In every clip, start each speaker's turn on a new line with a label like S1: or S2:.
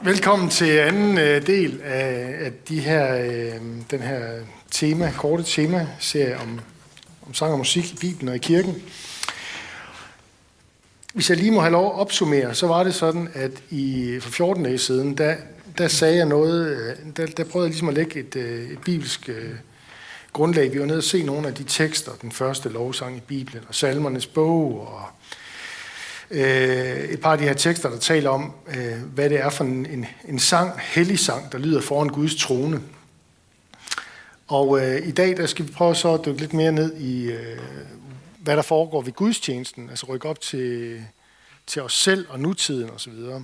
S1: Velkommen til anden øh, del af, af de her, øh, den her tema, korte tema-serie om, om sang og musik i Bibelen og i kirken. Hvis jeg lige må have lov at opsummere, så var det sådan, at i, for 14 dage siden, der, der sagde jeg noget, øh, der, der prøvede jeg ligesom at lægge et, øh, et bibelsk øh, grundlag. Vi var nede og se nogle af de tekster, den første lovsang i Bibelen, og salmernes bog, og øh, Øh, et par af de her tekster, der taler om, øh, hvad det er for en, en, en sang, hellig sang, der lyder foran Guds trone. Og øh, i dag der skal vi prøve så at dykke lidt mere ned i, øh, hvad der foregår ved gudstjenesten, altså rykke op til, til os selv og nutiden osv. Og,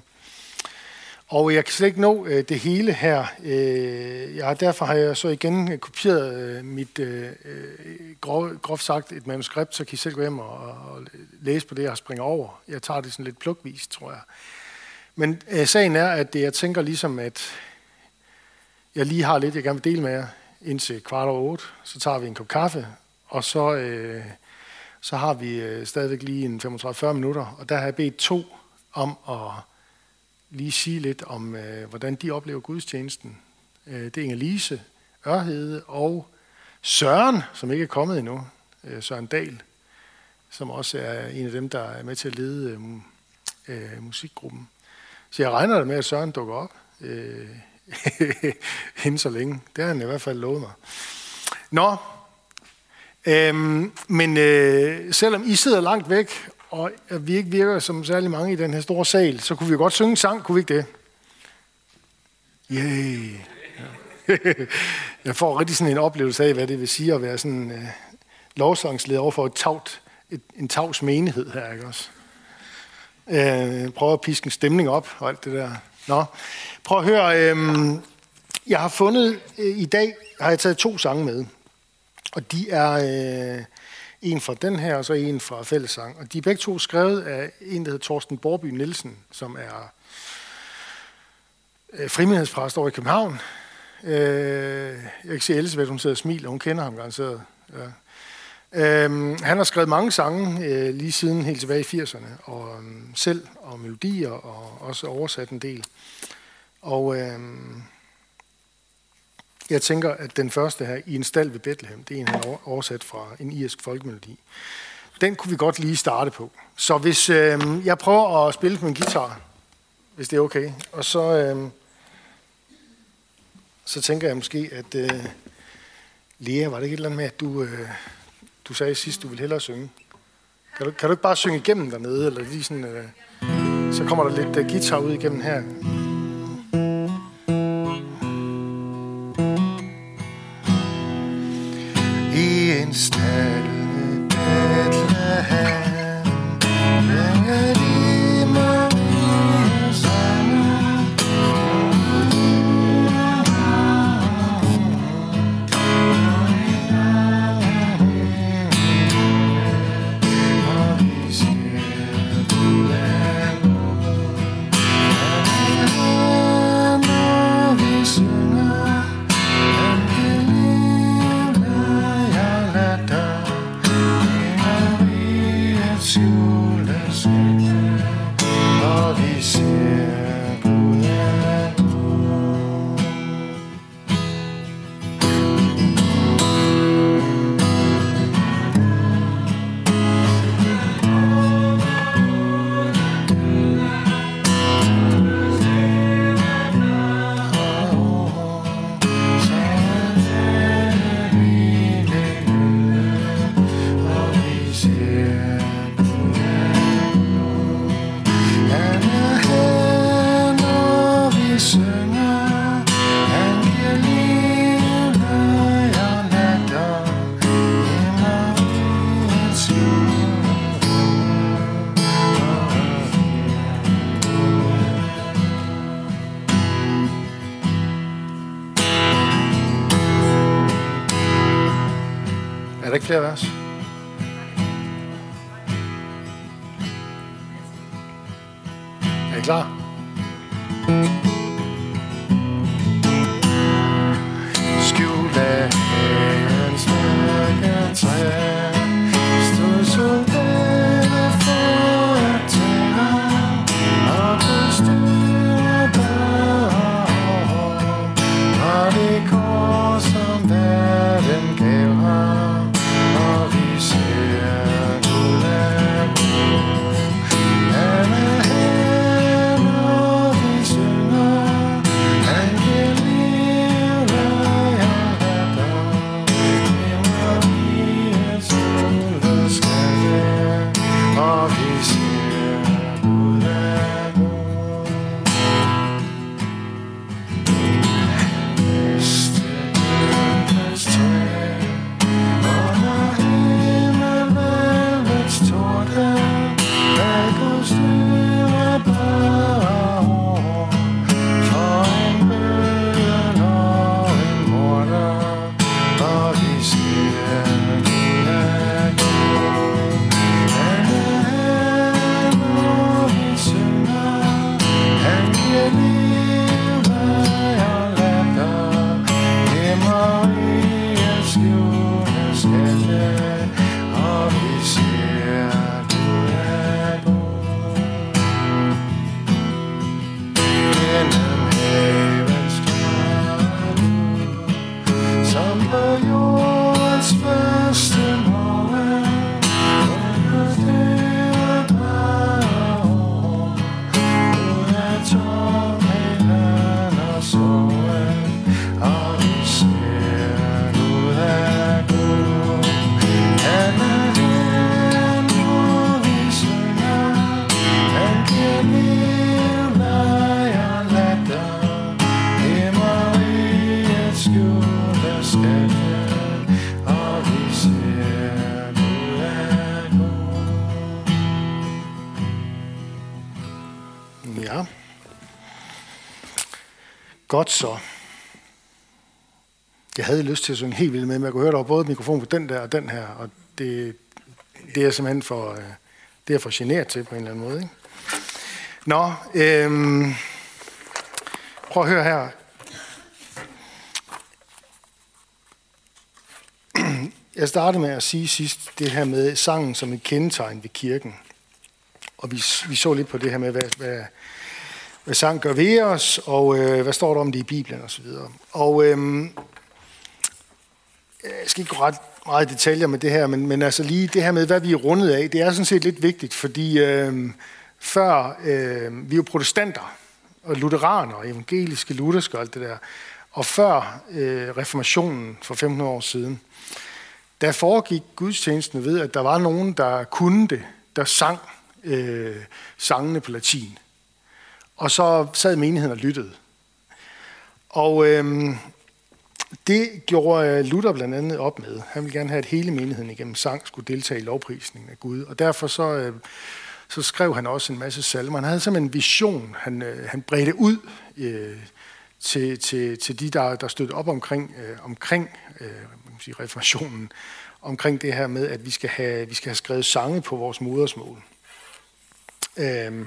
S1: og jeg kan slet ikke nå øh, det hele her. Øh, ja, derfor har jeg så igen øh, kopieret øh, mit, øh, øh grov, groft sagt, et manuskript, så kan I selv gå hjem og, og læse på det, jeg springer over. Jeg tager det sådan lidt plukvis, tror jeg. Men øh, sagen er, at det, jeg tænker ligesom, at jeg lige har lidt, jeg gerne vil dele med jer, indtil kvart over otte. Så tager vi en kop kaffe, og så, øh, så har vi øh, stadigvæk lige en 35-40 minutter. Og der har jeg bedt to om at lige sige lidt om, øh, hvordan de oplever gudstjenesten. Øh, det er Inge-Lise Ørhede og Søren, som ikke er kommet endnu. Øh, Søren Dahl, som også er en af dem, der er med til at lede øh, øh musikgruppen. Så jeg regner da med, at Søren dukker op øh, inden så længe. Det har han i hvert fald lovet mig. Nå, øhm, men øh, selvom I sidder langt væk og øh, vi ikke virker som særlig mange i den her store sal, så kunne vi godt synge en sang, kunne vi ikke det? Yay. Ja. Jeg får rigtig sådan en oplevelse af, hvad det vil sige at være sådan uh, lovsangsleder over for et tavt, et, en tavs menighed her, ikke også? Øh, uh, prøv at piske en stemning op og alt det der. Nå, prøv at høre. Um, jeg har fundet, uh, i dag har jeg taget to sange med. Og de er... Uh, en fra den her, og så en fra Fællesang. Og de er begge to skrevet af en, der hedder Torsten Borby Nielsen, som er øh, frimiddelspræst over i København. Øh, jeg kan se Elisabeth, hun sidder og smiler, hun kender ham garanteret. Ja. Øh, han har skrevet mange sange øh, lige siden helt tilbage i 80'erne, og øh, selv og melodier, og også oversat en del. Og øh, jeg tænker, at den første her, i en stald ved Bethlehem, det er en, han oversat fra en irsk folkemelodi. Den kunne vi godt lige starte på. Så hvis øh, jeg prøver at spille på min guitar, hvis det er okay, og så, øh, så tænker jeg måske, at øh, Lea, var det ikke et eller andet med, at du, øh, du sagde sidst, du ville hellere synge? Kan du, kan du ikke bare synge igennem dernede, eller lige sådan, øh, så kommer der lidt øh, guitar ud igennem her. stand. Flere vers. Er I klar? Godt så. Jeg havde lyst til at synge helt vildt med, men jeg kunne høre, der var både mikrofon på den der og den her, og det, det er simpelthen for, øh, det er for generet til på en eller anden måde. Ikke? Nå, øhm, prøv at høre her. Jeg startede med at sige sidst det her med sangen som et kendetegn ved kirken. Og vi, vi så lidt på det her med, hvad, hvad, hvad sang gør ved os, og øh, hvad står der om det i Bibelen osv. Og, og øhm, øh, jeg skal ikke gå ret meget i detaljer med det her, men, men altså lige det her med, hvad vi er rundet af, det er sådan set lidt vigtigt, fordi øh, før, øh, vi er jo protestanter, og lutheraner, evangeliske, lutherske og alt det der, og før øh, reformationen for 500 år siden, der foregik gudstjenesten ved, at der var nogen, der kunne det, der sang øh, sangene på latin. Og så sad menigheden og lyttede. Og øhm, det gjorde øh, Luther blandt andet op med. Han ville gerne have, at hele menigheden igennem sang skulle deltage i lovprisningen af Gud. Og derfor så, øh, så skrev han også en masse salmer. Han havde simpelthen en vision, han, øh, han bredte ud øh, til, til, til de, der, der støttede op omkring, øh, omkring øh, man sige, reformationen, omkring det her med, at vi skal have, vi skal have skrevet sange på vores modersmål. Øh,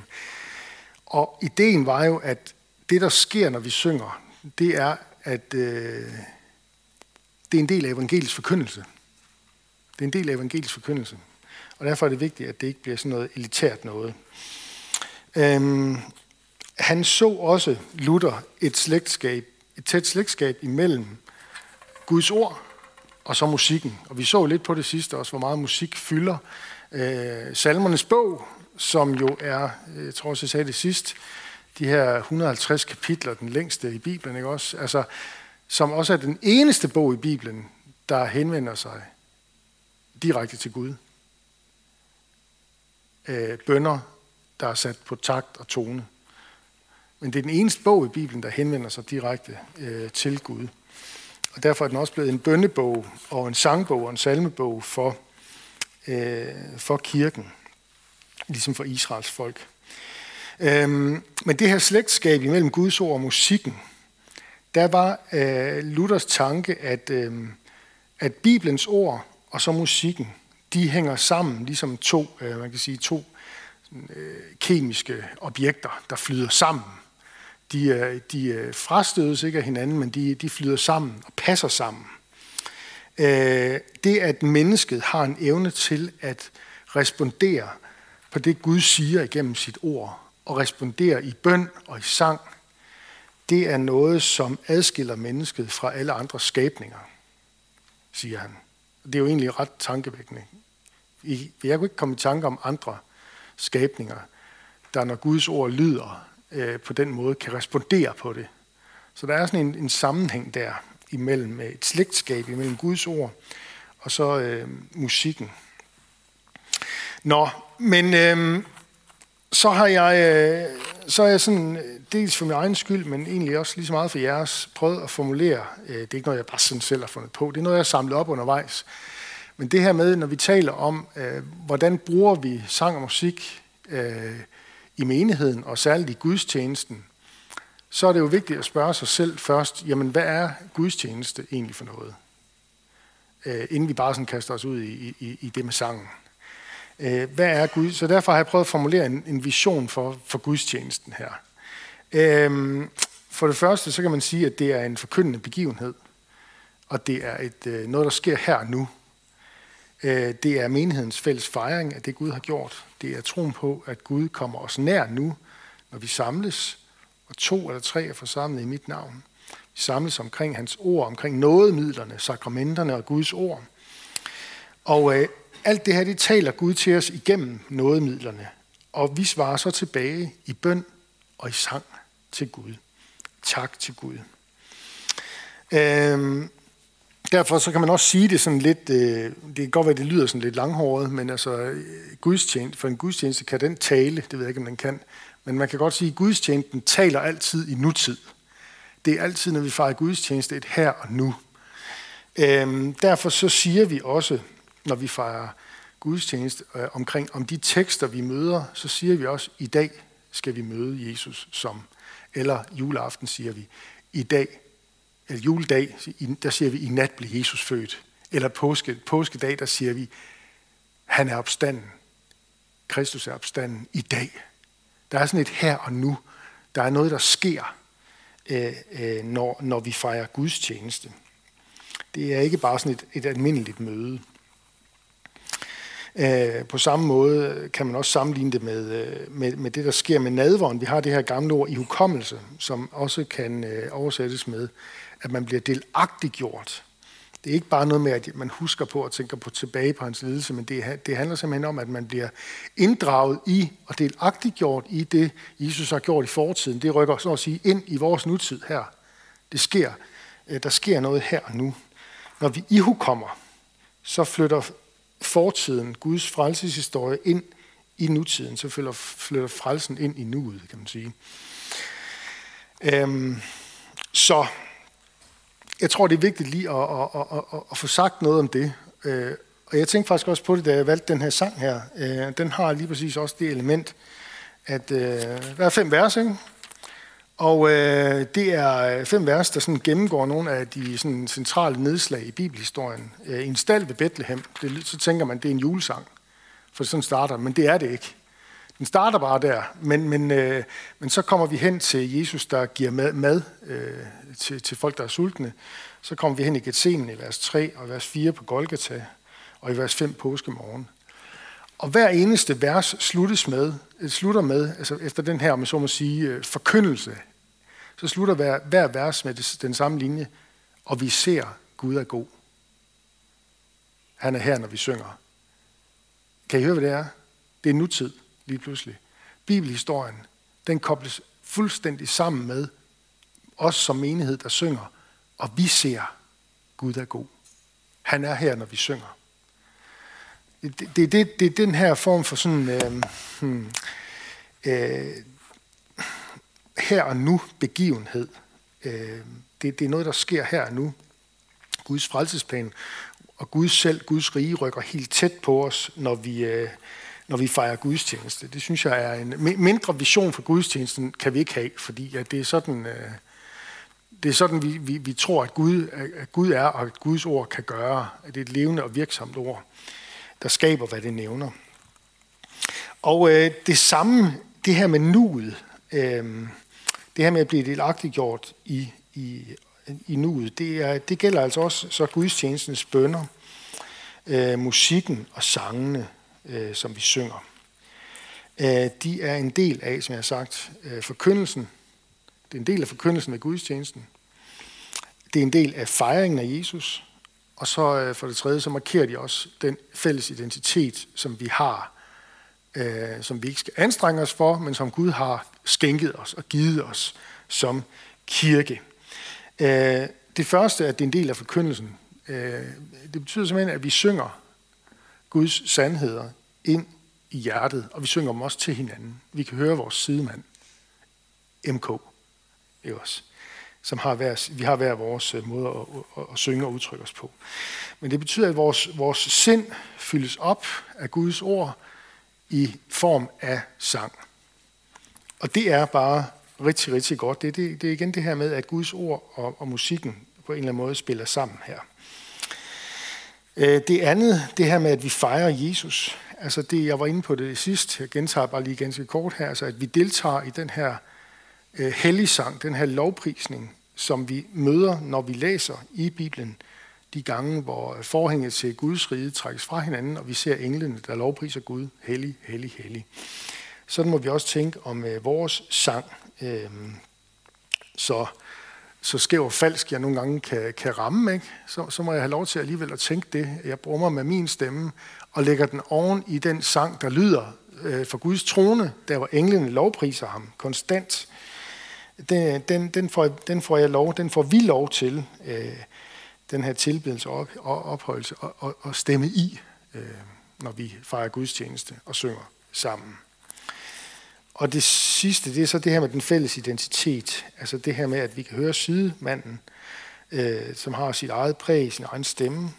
S1: og ideen var jo, at det, der sker, når vi synger, det er, at øh, det er en del af evangelisk forkyndelse. Det er en del af evangelisk forkyndelse. Og derfor er det vigtigt, at det ikke bliver sådan noget elitært noget. Øhm, han så også, Luther, et slægtskab, et tæt slægtskab imellem Guds ord og så musikken. Og vi så lidt på det sidste også, hvor meget musik fylder. Øh, Salmernes bog, som jo er, øh, jeg tror også, jeg sagde det sidst, de her 150 kapitler, den længste i Bibelen, ikke også? Altså, som også er den eneste bog i Bibelen, der henvender sig direkte til Gud. Øh, bønder, der er sat på takt og tone. Men det er den eneste bog i Bibelen, der henvender sig direkte øh, til Gud. Og derfor er den også blevet en bønnebog og en sangbog og en salmebog for, øh, for kirken, ligesom for Israels folk. Øhm, men det her slægtskab imellem Guds ord og musikken, der var øh, Luthers tanke, at, øh, at Bibelens ord og så musikken, de hænger sammen, ligesom to, øh, man kan sige, to øh, kemiske objekter, der flyder sammen de, øh, de øh, frastødes ikke af hinanden, men de, de flyder sammen og passer sammen. Øh, det, at mennesket har en evne til at respondere på det, Gud siger igennem sit ord, og respondere i bøn og i sang, det er noget, som adskiller mennesket fra alle andre skabninger, siger han. Det er jo egentlig ret tankevækkende. Jeg kunne ikke komme i tanke om andre skabninger, der når Guds ord lyder, øh, på den måde kan respondere på det. Så der er sådan en, en sammenhæng der imellem et slægtskab imellem Guds ord og så øh, musikken. Nå, men øh, så har jeg, øh, så er jeg sådan, øh, dels for min egen skyld, men egentlig også lige så meget for jeres, prøvet at formulere, øh, det er ikke noget, jeg bare sådan selv har fundet på, det er noget, jeg har samlet op undervejs. Men det her med, når vi taler om, øh, hvordan bruger vi sang og musik øh, i menigheden, og særligt i gudstjenesten, så er det jo vigtigt at spørge sig selv først, jamen hvad er gudstjeneste egentlig for noget? Øh, inden vi bare sådan kaster os ud i, i, i det med sangen. Øh, hvad er Gud? Så derfor har jeg prøvet at formulere en, en vision for, for gudstjenesten her. Øh, for det første, så kan man sige, at det er en forkyndende begivenhed, og det er et, øh, noget, der sker her nu. Øh, det er menighedens fælles fejring af det, Gud har gjort. Det er troen på, at Gud kommer os nær nu, når vi samles, og to eller tre er forsamlet i mit navn. Vi samles omkring hans ord, omkring nådemidlerne, sakramenterne og Guds ord. Og øh, alt det her, det taler Gud til os igennem nådemidlerne. Og vi svarer så tilbage i bøn og i sang til Gud. Tak til Gud. Øhm, derfor så kan man også sige det sådan lidt, øh, det kan godt være, det lyder sådan lidt langhåret, men altså øh, gudstjeneste, for en gudstjeneste kan den tale, det ved jeg ikke, om den kan, men man kan godt sige, at gudstjenesten taler altid i nutid. Det er altid, når vi fejrer gudstjeneste, et her og nu. Øhm, derfor så siger vi også, når vi fejrer gudstjeneste øh, omkring om de tekster, vi møder, så siger vi også, i dag skal vi møde Jesus som, eller juleaften siger vi, i dag, eller juledag, der siger vi, i nat blev Jesus født. Eller påske, påskedag, der siger vi, han er opstanden. Kristus er opstanden i dag. Der er sådan et her og nu. Der er noget, der sker, øh, øh, når, når vi fejrer Guds tjeneste. Det er ikke bare sådan et, et almindeligt møde. Øh, på samme måde kan man også sammenligne det med, øh, med, med det, der sker med nadvånd. Vi har det her gamle ord i hukommelse, som også kan øh, oversættes med, at man bliver delagtiggjort. Det er ikke bare noget med, at man husker på og tænker på tilbage på hans lidelse, men det, det handler simpelthen om, at man bliver inddraget i og delagtiggjort i det, Jesus har gjort i fortiden. Det rykker så at sige ind i vores nutid her. Det sker. Der sker noget her og nu. Når vi ihukommer, så flytter fortiden, Guds frelseshistorie, ind i nutiden. Så flytter, flytter frelsen ind i nuet, kan man sige. Øhm, så jeg tror, det er vigtigt lige at, at, at, at, at få sagt noget om det. Øh, og jeg tænkte faktisk også på det, da jeg valgte den her sang her. Øh, den har lige præcis også det element, at øh, der er fem vers, ikke? Og øh, det er øh, fem vers, der sådan gennemgår nogle af de sådan, centrale nedslag i bibelhistorien. Øh, en stald ved Bethlehem, det, så tænker man, det er en julesang, for sådan starter men det er det ikke. Den starter bare der, men, men, øh, men så kommer vi hen til Jesus, der giver mad, mad øh, til, til folk, der er sultne. Så kommer vi hen i Gethsemane i vers 3 og vers 4 på Golgata og i vers 5 påskemorgen. Og hver eneste vers sluttes med, øh, slutter med, altså efter den her, man så må sige, øh, forkyndelse så slutter hver, hver vers med den samme linje, og vi ser, Gud er god. Han er her, når vi synger. Kan I høre, hvad det er? Det er nutid, lige pludselig. Bibelhistorien, den kobles fuldstændig sammen med os som menighed, der synger, og vi ser, Gud er god. Han er her, når vi synger. Det, det, det, det er den her form for sådan øh, hmm, øh, her og nu begivenhed. Øh, det, det er noget, der sker her og nu. Guds frelsesplan og Gud selv, Guds rige, rykker helt tæt på os, når vi, øh, når vi fejrer gudstjeneste. Det synes jeg er en mindre vision for gudstjenesten, kan vi ikke have, fordi at det er sådan, øh, det er sådan vi, vi, vi tror, at Gud, at Gud er, og at Guds ord kan gøre. At det er et levende og virksomt ord, der skaber, hvad det nævner. Og øh, det samme, det her med nuet, øh, det her med at blive delagtiggjort i, i, i nuet, det, er, det gælder altså også så gudstjenestens bønder, øh, musikken og sangene, øh, som vi synger. Øh, de er en del af, som jeg har sagt, øh, forkyndelsen. Det er en del af forkyndelsen af gudstjenesten. Det er en del af fejringen af Jesus. Og så øh, for det tredje, så markerer de også den fælles identitet, som vi har øh, som vi ikke skal anstrenge os for, men som Gud har skænket os og givet os som kirke. Øh, det første er, at det er en del af forkyndelsen. Øh, det betyder simpelthen, at vi synger Guds sandheder ind i hjertet, og vi synger dem også til hinanden. Vi kan høre vores sidemand, MK, ikke også? som har hver, vi har hver vores øh, måde at, at, at synge og udtrykke os på. Men det betyder, at vores, vores sind fyldes op af Guds ord, i form af sang. Og det er bare rigtig, rigtig godt. Det, det, det er igen det her med, at Guds ord og, og musikken på en eller anden måde spiller sammen her. Øh, det andet, det her med, at vi fejrer Jesus. Altså det, jeg var inde på det sidst, jeg gentager bare lige ganske kort her, altså at vi deltager i den her øh, helligsang, den her lovprisning, som vi møder, når vi læser i Bibelen, de gange, hvor forhænget til Guds rige trækkes fra hinanden, og vi ser englene, der lovpriser Gud, hellig, hellig, hellig. Sådan må vi også tænke om øh, vores sang. Øh, så, så skæv og falsk jeg nogle gange kan, kan ramme, ikke? Så, så må jeg have lov til alligevel at tænke det. Jeg brummer med min stemme og lægger den oven i den sang, der lyder øh, for Guds trone, der hvor englene lovpriser ham konstant. Den, den, den, får, den får jeg lov, den får vi lov til. Øh, den her tilbedelse og ophøjelse og, og, og stemme i, øh, når vi fejrer gudstjeneste og synger sammen. Og det sidste, det er så det her med den fælles identitet. Altså det her med, at vi kan høre sidemanden, øh, som har sit eget præg, sin egen stemme.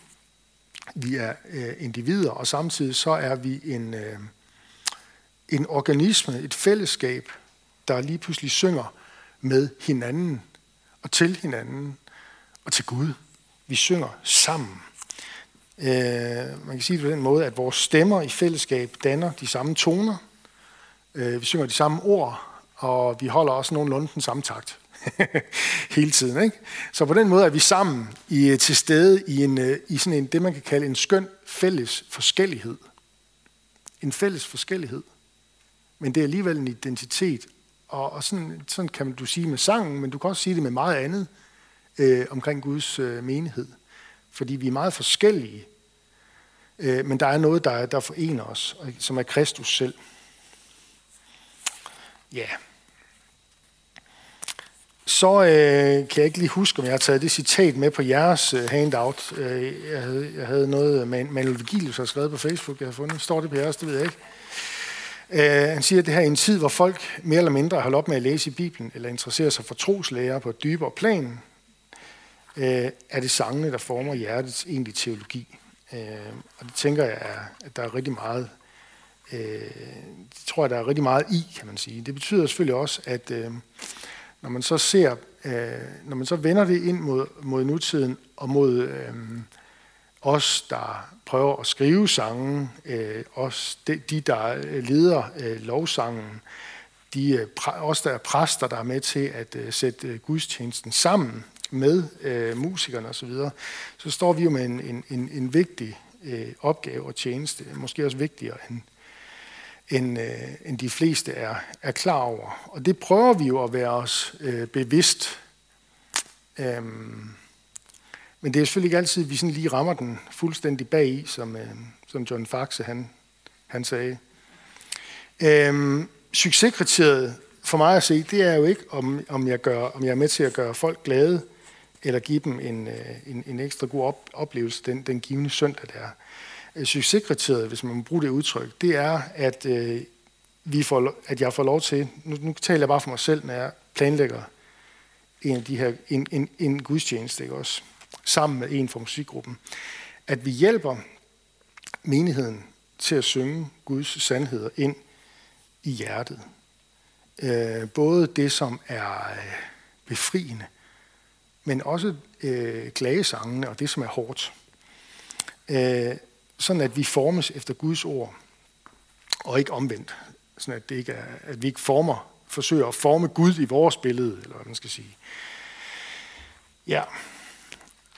S1: Vi er øh, individer, og samtidig så er vi en, øh, en organisme, et fællesskab, der lige pludselig synger med hinanden og til hinanden og til Gud. Vi synger sammen. Øh, man kan sige det på den måde, at vores stemmer i fællesskab danner de samme toner. Øh, vi synger de samme ord, og vi holder også nogenlunde den samme takt hele tiden. Ikke? Så på den måde er vi sammen i, øh, til stede i, en, øh, i sådan en, det, man kan kalde en skøn fælles forskellighed. En fælles forskellighed. Men det er alligevel en identitet. Og, og sådan, sådan kan du sige med sangen, men du kan også sige det med meget andet øh, omkring Guds øh, menighed. Fordi vi er meget forskellige. Øh, men der er noget, der, der forener os, som er Kristus selv. Ja. Yeah. Så øh, kan jeg ikke lige huske, om jeg har taget det citat med på jeres øh, handout. Øh, jeg, havde, jeg havde noget, man, Manuel Vigilius har skrevet på Facebook, jeg har fundet. Står det på jeres? Det ved jeg ikke. Øh, han siger, at det her er en tid, hvor folk mere eller mindre har holdt op med at læse i Bibelen, eller interesserer sig for troslærer på et dybere plan, øh, er det sangene, der former hjertets egentlige teologi. Øh, og det tænker jeg, er, at der er rigtig meget øh, det tror jeg, der er rigtig meget i, kan man sige. Det betyder selvfølgelig også, at øh, når man så ser, øh, når man så vender det ind mod, mod nutiden og mod øh, os, der prøver at skrive sangen, øh, os, de, de, der leder øh, lovsangen, de øh, os, der er præster, der er med til at øh, sætte øh, gudstjenesten sammen med øh, musikerne osv., så, så står vi jo med en, en, en, en vigtig øh, opgave og tjeneste, måske også vigtigere end, end, øh, end de fleste er, er klar over. Og det prøver vi jo at være os øh, bevidst. Øhm, men det er selvfølgelig ikke altid, at vi sådan lige rammer den fuldstændig bag i, som, øh, som John Faxe han, han sagde. Øhm, succeskriteriet for mig at se, det er jo ikke, om, om, jeg, gør, om jeg er med til at gøre folk glade, eller give dem en, øh, en, en ekstra god op, oplevelse den, den givende søndag, der er. Øh, succeskriteriet, hvis man må bruge det udtryk, det er, at, øh, vi får, at jeg får lov til, nu, nu taler jeg bare for mig selv, når jeg planlægger en af de her, en, en, en gudstjeneste, ikke også, sammen med en fra musikgruppen, at vi hjælper menigheden til at synge Guds sandheder ind i hjertet. Øh, både det, som er øh, befriende, men også øh, klagesangene og det, som er hårdt. Øh, sådan at vi formes efter Guds ord, og ikke omvendt. Sådan at, det ikke er, at vi ikke former, forsøger at forme Gud i vores billede, eller hvad man skal sige. Ja,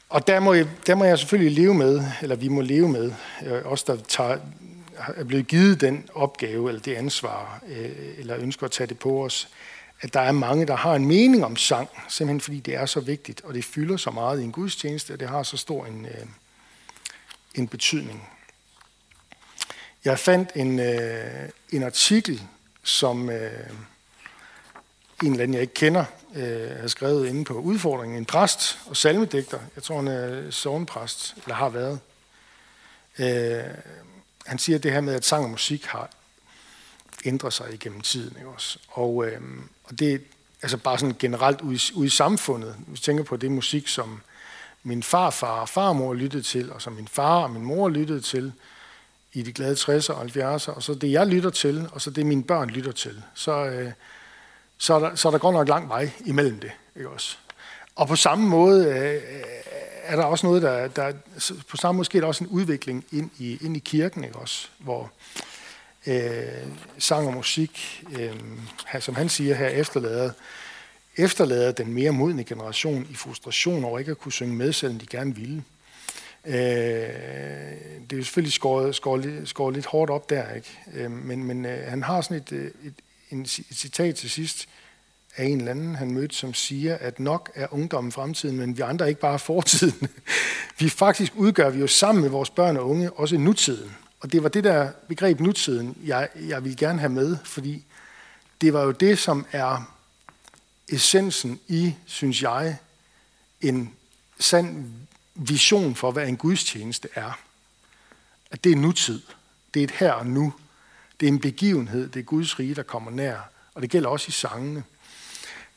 S1: og der må, jeg, der må jeg selvfølgelig leve med, eller vi må leve med, øh, os der tager, er blevet givet den opgave, eller det ansvar, øh, eller ønsker at tage det på os, at der er mange, der har en mening om sang, simpelthen fordi det er så vigtigt, og det fylder så meget i en gudstjeneste, og det har så stor en, øh, en betydning. Jeg fandt en, øh, en artikel, som øh, en eller anden, jeg ikke kender, øh, har skrevet inde på udfordringen. En præst og salmedigter. Jeg tror, han er sovnpræst, eller har været. Øh, han siger det her med, at sang og musik har ændrer sig igennem tiden. Ikke også? Og, øh, og det er altså bare sådan generelt ude i, ude i samfundet. Hvis jeg tænker på det musik, som min farfar og farmor lyttede til, og som min far og min mor lyttede til, i de glade 60'er og 70'er, og så det, jeg lytter til, og så det, mine børn lytter til, så, øh, så, er der, så er der godt nok lang vej imellem det. Ikke også? Og på samme måde øh, øh er der også noget, der, der på samme måde sker der også en udvikling ind i, ind i kirken, ikke også? hvor øh, Øh, sang og musik, øh, som han siger her, efterlader, efterlader den mere modne generation i frustration over ikke at kunne synge med, selvom de gerne ville. Øh, det er jo selvfølgelig skåret, skåret, skåret lidt hårdt op der, ikke? Øh, men, men øh, han har sådan et, øh, et, en, et citat til sidst af en eller anden, han mødte, som siger, at nok er ungdommen fremtiden, men vi andre er ikke bare fortiden. vi faktisk udgør vi jo sammen med vores børn og unge også nutiden. Og det var det der begreb nutiden, jeg, jeg ville gerne have med, fordi det var jo det, som er essensen i, synes jeg, en sand vision for, hvad en gudstjeneste er. At det er nutid. Det er et her og nu. Det er en begivenhed. Det er Guds rige, der kommer nær. Og det gælder også i sangene.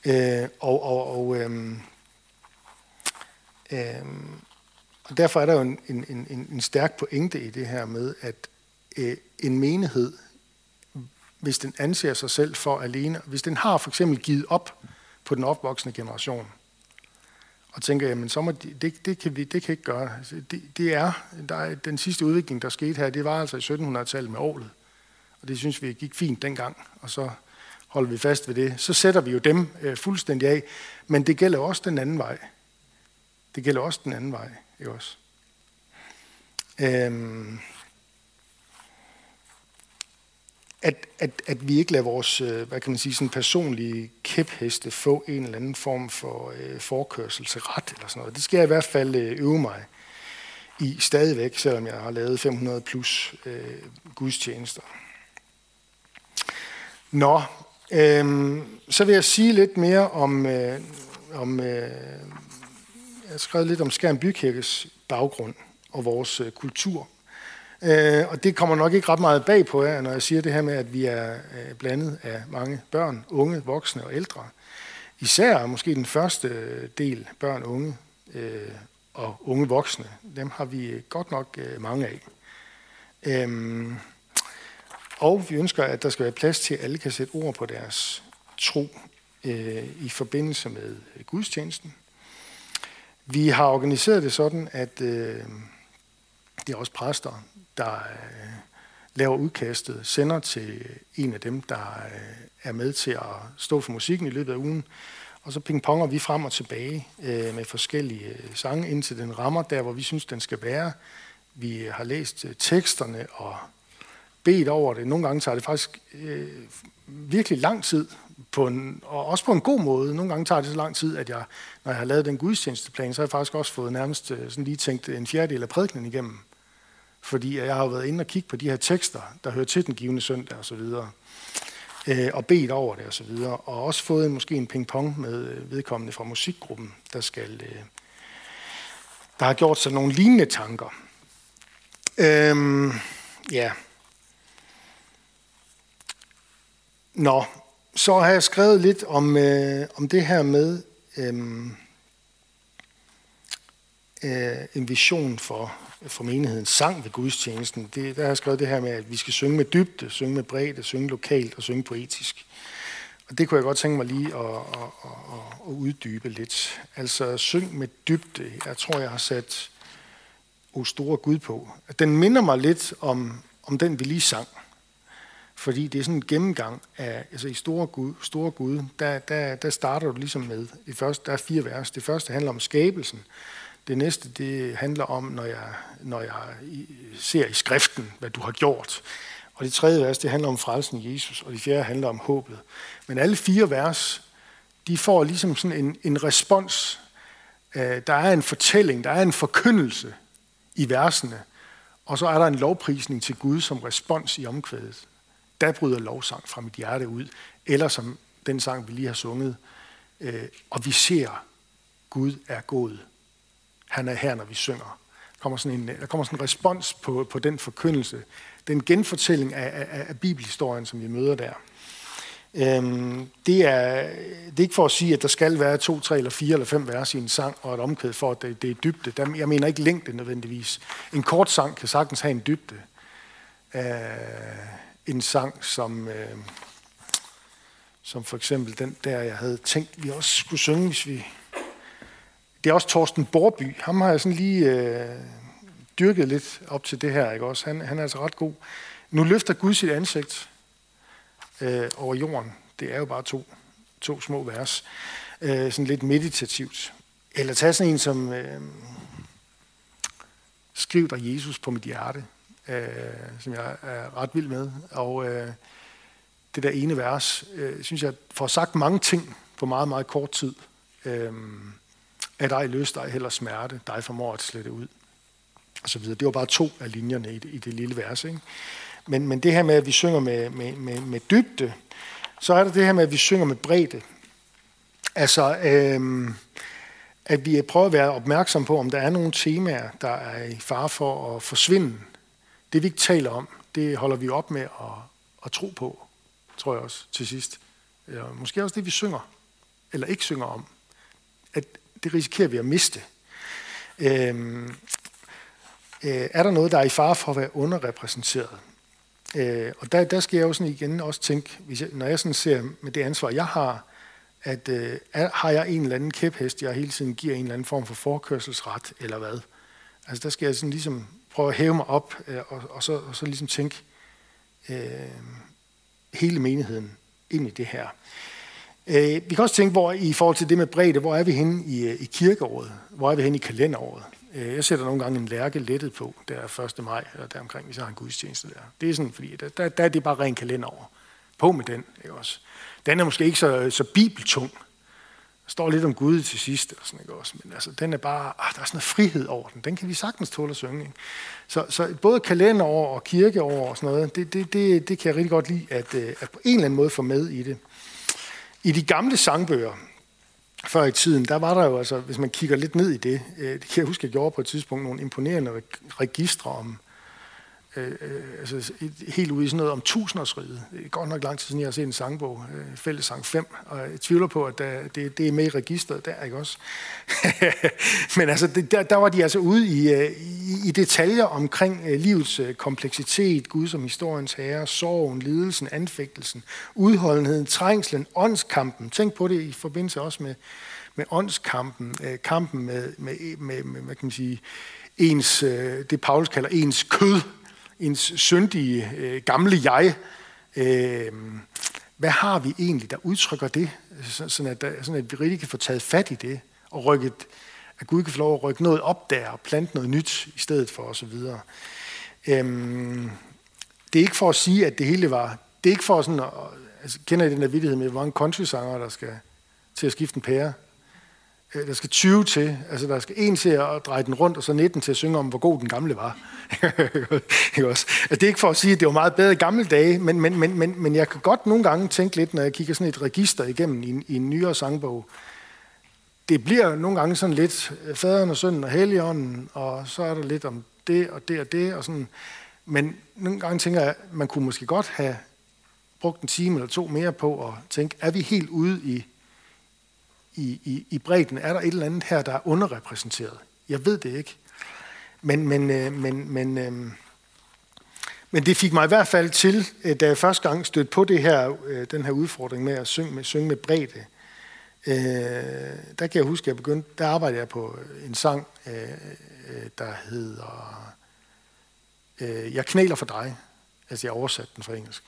S1: Øh, og, og, og, øh, øh, og derfor er der jo en, en, en, en stærk pointe i det her med, at øh, en menighed, hvis den anser sig selv for alene, hvis den har for eksempel givet op på den opvoksende generation, og tænker, jamen så må de, det, det, kan vi det kan ikke gøre. Altså, det, det er, der er, den sidste udvikling, der skete her, det var altså i 1700-tallet med året. Og det synes vi gik fint dengang, og så holder vi fast ved det. Så sætter vi jo dem øh, fuldstændig af, men det gælder også den anden vej. Det gælder også den anden vej, ikke også? Øhm, at, at, at vi ikke lader vores øh, hvad kan man sige, sådan personlige kæpheste få en eller anden form for øh, forkørsel til ret eller sådan noget. Det skal jeg i hvert fald øh, øve mig i stadigvæk, selvom jeg har lavet 500 plus øh, gudstjenester. Nå, øh, så vil jeg sige lidt mere om, øh, om øh, jeg har skrevet lidt om Skærm Bykirkes baggrund og vores øh, kultur Øh, og det kommer nok ikke ret meget bag på jer, når jeg siger det her med, at vi er øh, blandet af mange børn, unge, voksne og ældre. Især måske den første øh, del, børn, unge øh, og unge voksne, dem har vi øh, godt nok øh, mange af. Øhm, og vi ønsker, at der skal være plads til, at alle kan sætte ord på deres tro øh, i forbindelse med øh, gudstjenesten. Vi har organiseret det sådan, at øh, det er også præster, der øh, laver udkastet, sender til en af dem, der øh, er med til at stå for musikken i løbet af ugen. Og så pingponger vi frem og tilbage øh, med forskellige øh, sange, indtil den rammer der, hvor vi synes, den skal være. Vi har læst øh, teksterne og bedt over det. Nogle gange tager det faktisk øh, virkelig lang tid, på en, og også på en god måde. Nogle gange tager det så lang tid, at jeg, når jeg har lavet den gudstjenesteplan, så har jeg faktisk også fået nærmest øh, sådan lige tænkt en fjerdedel af prædikenen igennem fordi jeg har været inde og kigge på de her tekster, der hører til den givende søndag osv., øh, og bedt over det osv., og, og også fået en, måske en pingpong med øh, vedkommende fra musikgruppen, der skal øh, der har gjort sig nogle lignende tanker. Øhm, ja. Nå, så har jeg skrevet lidt om, øh, om det her med øh, øh, en vision for for menigheden sang ved gudstjenesten, det, der har jeg skrevet det her med, at vi skal synge med dybde, synge med bredde, synge lokalt og synge poetisk. Og det kunne jeg godt tænke mig lige at, at, at, at uddybe lidt. Altså syng med dybde. Jeg tror, jeg har sat O store Gud på. Den minder mig lidt om, om den, vi lige sang. Fordi det er sådan en gennemgang af, altså i Store Gud, store Gud der, der, der starter du ligesom med, det første, der er fire vers. Det første handler om skabelsen, det næste, det handler om, når jeg, når jeg ser i skriften, hvad du har gjort. Og det tredje vers, det handler om frelsen i Jesus, og det fjerde handler om håbet. Men alle fire vers, de får ligesom sådan en, en respons. Øh, der er en fortælling, der er en forkyndelse i versene, og så er der en lovprisning til Gud som respons i omkvædet. Der bryder lovsang fra mit hjerte ud, eller som den sang, vi lige har sunget, øh, og vi ser, Gud er god han er her, når vi synger. Der kommer sådan en, der kommer sådan en respons på, på den forkyndelse. Den genfortælling af, af, af bibelhistorien, som vi møder der. Øhm, det, er, det er ikke for at sige, at der skal være to, tre eller fire eller fem vers i en sang, og et omkvæd for, at det, det er dybde. Jeg mener ikke længde nødvendigvis. En kort sang kan sagtens have en dybde. Øh, en sang, som, øh, som for eksempel den der, jeg havde tænkt, vi også skulle synge, hvis vi det er også Torsten Borby. Ham har jeg sådan lige øh, dyrket lidt op til det her. Ikke også? Han, han er altså ret god. Nu løfter Gud sit ansigt øh, over jorden. Det er jo bare to, to små vers. Øh, sådan lidt meditativt. Eller tag sådan en som øh, Skriv dig Jesus på mit hjerte, øh, som jeg er ret vild med. Og øh, det der ene vers, øh, synes jeg får sagt mange ting på meget, meget kort tid. Øh, at dig løs dig heller smerte, dig formår at slette ud. Og så videre. Det var bare to af linjerne i det, i det lille vers. Ikke? Men, men det her med, at vi synger med, med, med, med dybde, så er der det her med, at vi synger med bredde. Altså, øh, at vi prøver at være opmærksom på, om der er nogle temaer, der er i fare for at forsvinde. Det vi ikke taler om, det holder vi op med at, at tro på, tror jeg også til sidst. Eller måske også det, vi synger, eller ikke synger om. At, det risikerer vi at miste. Øhm, øh, er der noget, der er i fare for at være underrepræsenteret? Øh, og der, der skal jeg jo sådan igen også tænke, hvis jeg, når jeg sådan ser med det ansvar, jeg har, at øh, har jeg en eller anden kæphest, jeg hele tiden giver en eller anden form for forkørselsret, eller hvad? Altså der skal jeg sådan ligesom prøve at hæve mig op, øh, og, og, så, og så ligesom tænke øh, hele menigheden ind i det her. Øh, vi kan også tænke, hvor i forhold til det med bredde, hvor er vi henne i, øh, i kirkeåret? Hvor er vi henne i kalenderåret? Øh, jeg sætter nogle gange en lærke lettet på, der er 1. maj, eller der omkring, hvis jeg har en gudstjeneste der. Det er sådan, fordi der, der, der er det bare ren kalenderår. På med den, ikke også? Den er måske ikke så, så bibeltung. Der står lidt om Gud til sidst, eller sådan, ikke også? men altså, den er bare, ah, der er sådan noget frihed over den. Den kan vi sagtens tåle at synge. Ikke? Så, så både kalenderår og kirkeår og sådan noget, det, det, det, det kan jeg rigtig godt lide, at, øh, at på en eller anden måde få med i det. I de gamle sangbøger, før i tiden, der var der jo altså, hvis man kigger lidt ned i det, øh, det kan jeg huske, jeg gjorde på et tidspunkt nogle imponerende registre om, Øh, øh, altså altså helt ude i sådan noget om tusindårsriget. Det er godt nok lang tid siden, jeg har set en sangbog, øh, fællesang 5, og jeg tvivler på, at der, det, det er med i registret der, ikke også? Men altså, det, der, der var de altså ude i, øh, i, i detaljer omkring øh, livets øh, kompleksitet, Gud som historiens herre, sorgen, lidelsen, anfægtelsen, udholdenheden, trængslen, åndskampen. Tænk på det i forbindelse også med, med åndskampen, øh, kampen med, med, med, med, hvad kan man sige, ens, øh, det Paulus kalder ens kød, ens syndige øh, gamle jeg. Øh, hvad har vi egentlig, der udtrykker det, sådan at, øh, sådan at vi rigtig kan få taget fat i det, og rykket, at Gud kan få lov at rykke noget op der, og plante noget nyt i stedet for osv. Øhm, det er ikke for at sige, at det hele var, det er ikke for sådan, at, altså, kender I den der vidtighed med, hvor mange country-sanger, der skal til at skifte en pære? Øh, der skal 20 til, altså der skal en til at dreje den rundt, og så 19 til at synge om, hvor god den gamle var. ikke også? Altså, det er ikke for at sige, at det var meget bedre i gamle dage, men, men, men, men, men jeg kan godt nogle gange tænke lidt, når jeg kigger sådan et register igennem i en, i en nyere sangbog, det bliver nogle gange sådan lidt øh, faderen og sønnen og helligånden, og så er der lidt om det og det og det, og sådan. Men nogle gange tænker jeg, at man kunne måske godt have brugt en time eller to mere på at tænke, er vi helt ude i i, i, i bredden? Er der et eller andet her, der er underrepræsenteret? Jeg ved det ikke. Men, men, øh, men, men, øh, men det fik mig i hvert fald til, øh, da jeg første gang stødte på det her, øh, den her udfordring med at synge med, synge med bredde. Øh, der kan jeg huske, at jeg begyndte, der arbejdede jeg på øh, en sang, øh, øh, der hedder øh, Jeg knæler for dig. Altså jeg oversatte den fra engelsk.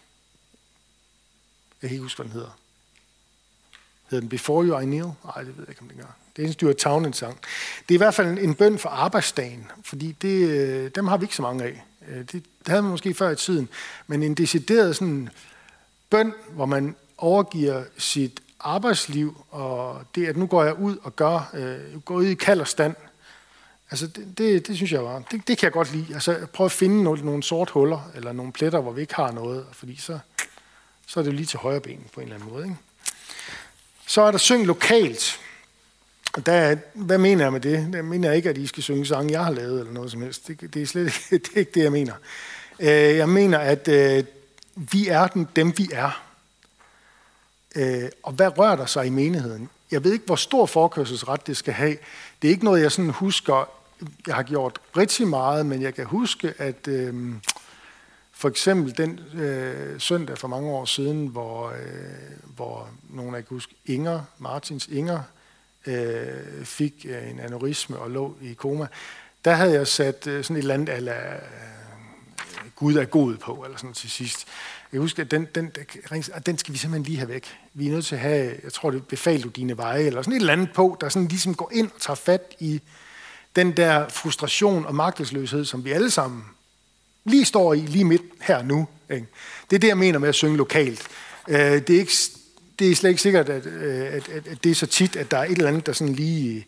S1: Jeg kan ikke huske, hvad den hedder. Hedder den Before You I Kneel? Nej, det ved jeg ikke, om den gør. Det er en Stuart Townend-sang. Det er i hvert fald en, en bøn for arbejdsdagen, fordi det, øh, dem har vi ikke så mange af. Øh, det, det havde man måske før i tiden. Men en decideret sådan bøn, hvor man overgiver sit arbejdsliv, og det, at nu går jeg ud og gør, øh, går ud i kald og stand, altså det, det, det synes jeg var, det, det kan jeg godt lide. Altså prøv at finde nogle, nogle sort huller, eller nogle pletter, hvor vi ikke har noget, fordi så, så er det jo lige til højre ben på en eller anden måde. Ikke? Så er der syng lokalt. Der, hvad mener jeg med det? Jeg mener ikke, at I skal synge sange, jeg har lavet, eller noget som helst. Det, det er slet ikke det, er ikke det, jeg mener. Øh, jeg mener, at øh, vi er den, dem, vi er. Øh, og hvad rører der sig i menigheden? Jeg ved ikke, hvor stor forkørselsret det skal have. Det er ikke noget, jeg sådan husker, jeg har gjort rigtig meget, men jeg kan huske, at øh, for eksempel den øh, søndag for mange år siden, hvor, øh, hvor nogen af huske, Inger, Martins Inger, øh, fik øh, en aneurisme og lå i koma, der havde jeg sat øh, sådan et eller andet ala, øh, Gud er god på, eller sådan til sidst. Jeg husker, at den, den, den skal vi simpelthen lige have væk. Vi er nødt til at have, jeg tror, det befaler du dine veje, eller sådan et eller andet på, der sådan ligesom går ind og tager fat i den der frustration og magtesløshed, som vi alle sammen lige står i, lige midt her nu. Ikke? Det er det, jeg mener med at synge lokalt. Øh, det, er ikke, det er slet ikke sikkert, at, øh, at, at, at det er så tit, at der er et eller andet, der sådan lige...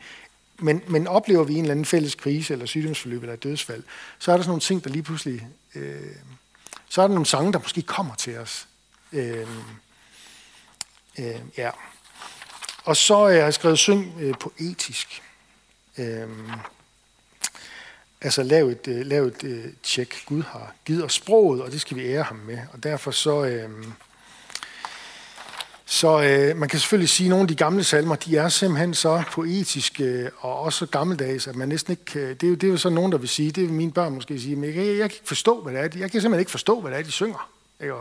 S1: Men, men oplever vi en eller anden fælles krise, eller sygdomsforløb, eller dødsfald, så er der sådan nogle ting, der lige pludselig... Øh, så er der nogle sange, der måske kommer til os. Øh, øh, ja. Og så øh, jeg har jeg skrevet syng øh, poetisk. Øh, Altså lav et, øh, lav et uh, tjek. Gud har givet os sproget, og det skal vi ære ham med. Og derfor så... Uh, så uh, man kan selvfølgelig sige, at nogle af de gamle salmer, de er simpelthen så poetiske og også gammeldags, at man næsten ikke... Det er jo, det er jo så nogen, der vil sige, det vil mine børn måske sige, men jeg, jeg, jeg kan ikke forstå, hvad det er. Jeg kan simpelthen ikke forstå, hvad det er, de synger. Ikke?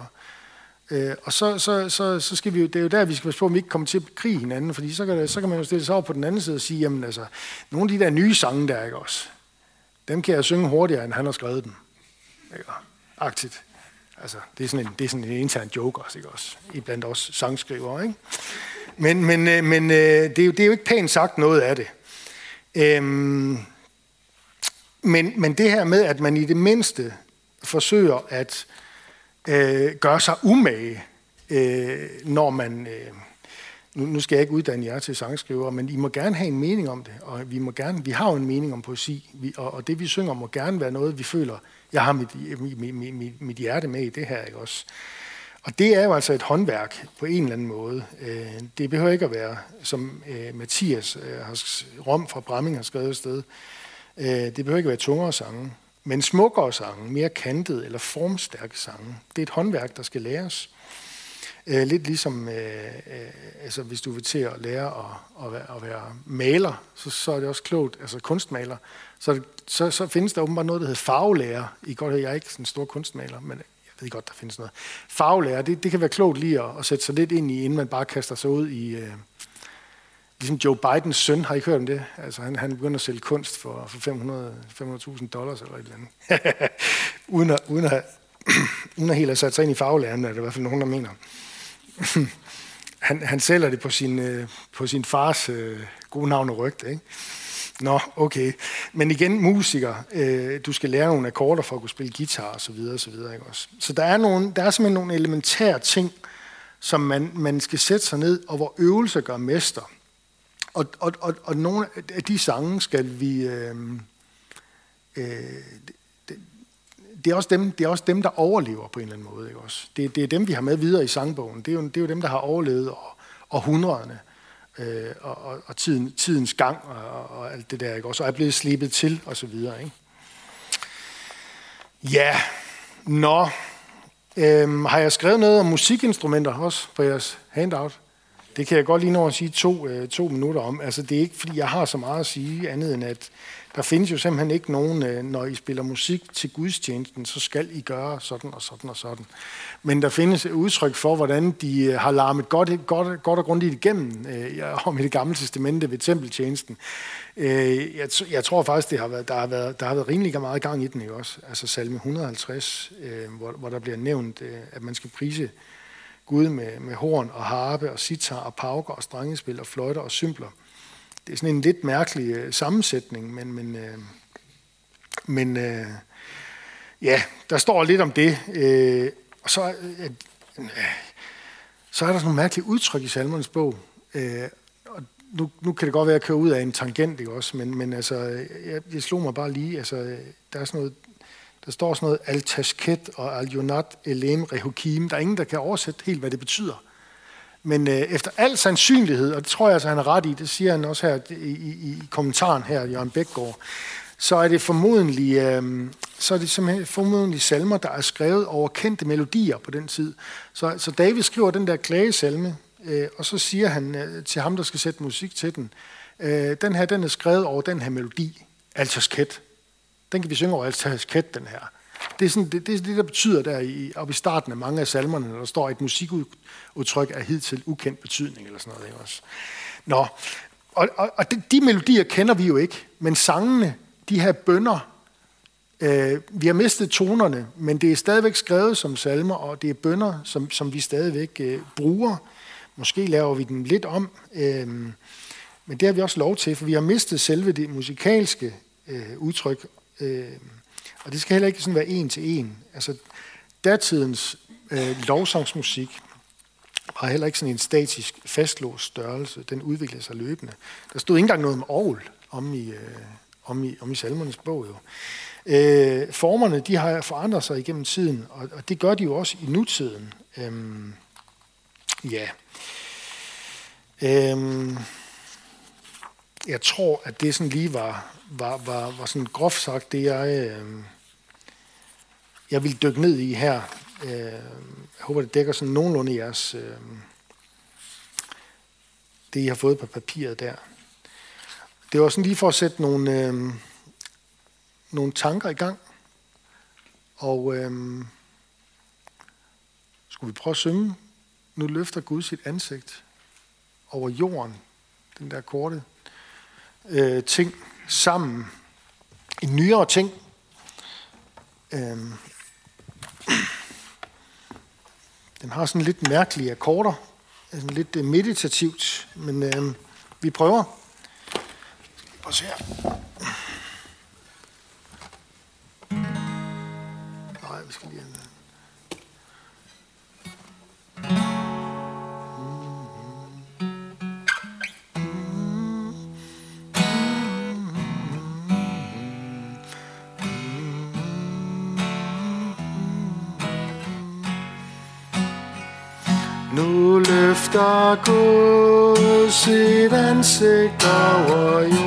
S1: Øh, og så, så, så, så skal vi jo, det er jo der, vi skal passe på, at vi ikke kommer til at krige hinanden, fordi så kan, det, så kan man jo stille sig over på den anden side og sige, jamen altså, nogle af de der nye sange der, ikke også, dem kan jeg synge hurtigere, end han har skrevet dem. Ikke? Aktivt. Altså, det er sådan en, det er sådan en intern joke også, ikke også? I blandt os sangskrivere, ikke? Men, men, øh, men øh, det, er jo, det er jo ikke pænt sagt noget af det. Øhm, men, men det her med, at man i det mindste forsøger at øh, gøre sig umage, øh, når man... Øh, nu, nu skal jeg ikke uddanne jer til sangskriver, men I må gerne have en mening om det, og vi, må gerne, vi har jo en mening om poesi, vi, og, og det vi synger må gerne være noget, vi føler, jeg har mit, mit, mit, mit, mit hjerte med i det her, ikke også? Og det er jo altså et håndværk på en eller anden måde. Øh, det behøver ikke at være, som øh, Mathias øh, Rom fra Bramming har skrevet et sted, det behøver ikke at være tungere sange, men smukkere sange, mere kantet eller formstærke sange. Det er et håndværk, der skal læres. Øh, lidt ligesom, øh, øh, altså hvis du vil til at lære at, at, være, at være maler, så, så er det også klogt, altså kunstmaler, så, så, så findes der åbenbart noget, der hedder farvelærer. I godt jeg er ikke sådan en stor kunstmaler, men jeg ved godt, der findes noget. Faglærer, det, det kan være klogt lige at, at sætte sig lidt ind i, inden man bare kaster sig ud i... Øh, ligesom Joe Bidens søn, har I hørt om det? Altså, han, han begynder at sælge kunst for, for 500, 500.000 dollars eller et eller andet. uden, at, uden, at, uden at helt have sat sig ind i faglæren, er det i hvert fald nogen, der mener han, han sælger det på sin, øh, på sin fars øh, gode navn og rygte, ikke? Nå, okay. Men igen, musiker, øh, du skal lære nogle akkorder for at kunne spille guitar og så videre, og så videre. Ikke også? Så der er, nogle, der er simpelthen nogle elementære ting, som man, man skal sætte sig ned, og hvor øvelse gør mester. Og, og, og, og nogle af de sange skal vi... Øh, øh, det, er også dem, det er også dem, der overlever på en eller anden måde. Ikke også? Det, det er dem, vi har med videre i sangbogen. Det er jo, det er jo dem, der har overlevet århundrederne øh, og, og, og tiden, tidens gang og, og alt det der, ikke? også? Og er blevet slippet til, og så videre, ikke? Ja, nå. Øhm, har jeg skrevet noget om musikinstrumenter også på jeres handout? Det kan jeg godt lige nå at sige to, øh, to minutter om. Altså, det er ikke, fordi jeg har så meget at sige, andet end at der findes jo simpelthen ikke nogen, øh, når I spiller musik til gudstjenesten, så skal I gøre sådan og sådan og sådan. Men der findes et udtryk for, hvordan de øh, har larmet godt, godt, godt og grundigt igennem øh, om i det gamle testamente ved tempeltjenesten. Øh, jeg, jeg tror faktisk, det har været, der, har været, der har været rimelig meget gang i den, ikke også? Altså salme 150, øh, hvor, hvor der bliver nævnt, øh, at man skal prise Gud med, med horn og harpe og sitar og pauker og strengespil og fløjter og symbler det er sådan en lidt mærkelig øh, sammensætning, men, men, øh, men øh, ja, der står lidt om det. Øh, og så, øh, øh, så er der sådan nogle mærkelige udtryk i salmernes bog. Øh, og nu, nu kan det godt være, at jeg kører ud af en tangent, ikke også? Men, men altså, jeg, jeg slog mig bare lige. Altså, der er sådan noget, der står sådan noget al-tashket og al-yonat elem rehukim. Der er ingen, der kan oversætte helt, hvad det betyder. Men øh, efter al sandsynlighed, og det tror jeg altså, han er ret i, det siger han også her i, i, i kommentaren her, Jørgen Bækgaard, så er det formodentlig, øh, så er det simpelthen formodentlig salmer, der er skrevet over kendte melodier på den tid. Så, så David skriver den der klagesalme, øh, og så siger han øh, til ham, der skal sætte musik til den, øh, den her, den er skrevet over den her melodi, Altasket. Den kan vi synge over Altasket, den her. Det er, sådan, det, det, det, der betyder der i, op i starten af mange af salmerne, når der står et musikudtryk af hidtil ukendt betydning, eller sådan noget. Ikke også? Nå, og, og, og de, de melodier kender vi jo ikke, men sangene, de her bønder, øh, vi har mistet tonerne, men det er stadigvæk skrevet som salmer, og det er bønder, som, som vi stadigvæk øh, bruger. Måske laver vi den lidt om, øh, men det har vi også lov til, for vi har mistet selve det musikalske øh, udtryk. Øh, og det skal heller ikke sådan være en til en. Altså, datidens øh, lovsangsmusik har heller ikke sådan en statisk, fastlåst størrelse. Den udvikler sig løbende. Der stod ikke engang noget om Aarhus om i, øh, om i, om i salmernes bog. Jo. Øh, formerne de har forandret sig igennem tiden, og, og det gør de jo også i nutiden. Øhm, ja. Øhm, jeg tror, at det sådan lige var, var, var, var sådan groft sagt det, jeg, øh, jeg vil dykke ned i her. Øh, jeg håber, det dækker sådan nogenlunde jeres, øh, det, I har fået på papiret der. Det var sådan lige for at sætte nogle, øh, nogle tanker i gang. Og øh, Skulle vi prøve at synge? Nu løfter Gud sit ansigt over jorden. Den der korte øh, ting sammen. En nyere ting. Øhm. Den har sådan lidt mærkelige akkorder. Sådan lidt øh, meditativt, men øh, vi prøver. Prøv at se her. Nej, vi skal lige have efter Gud sit ansigt over jorden,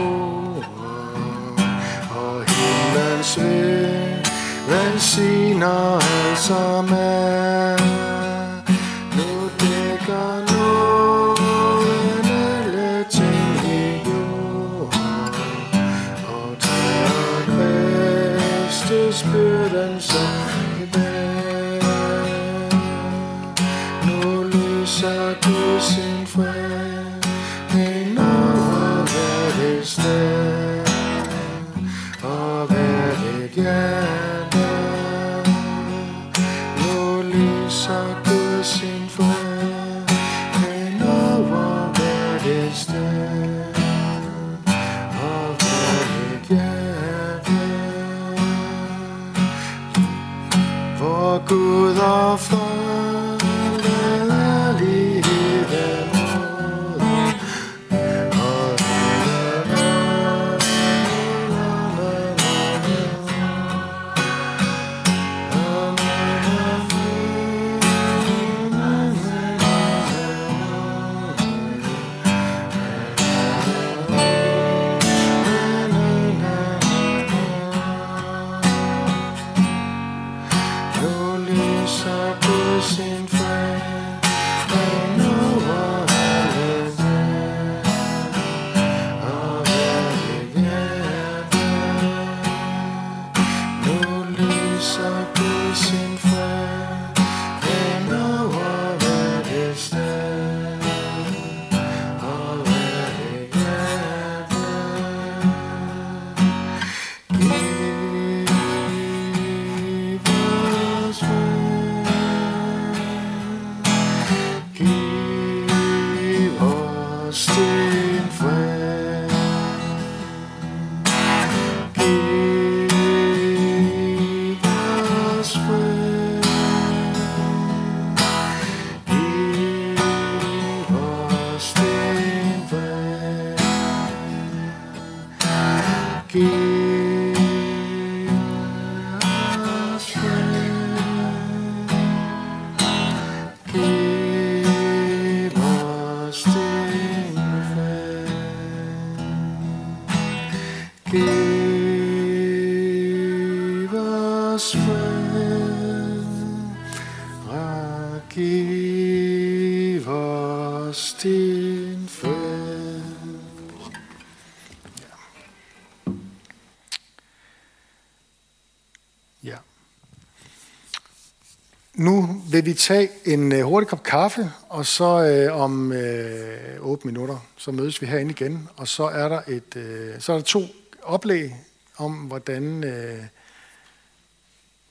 S1: lige tage en øh, hurtig kop kaffe, og så øh, om øh, 8 minutter, så mødes vi herinde igen, og så er der et, øh, så er der to oplæg om, hvordan, øh,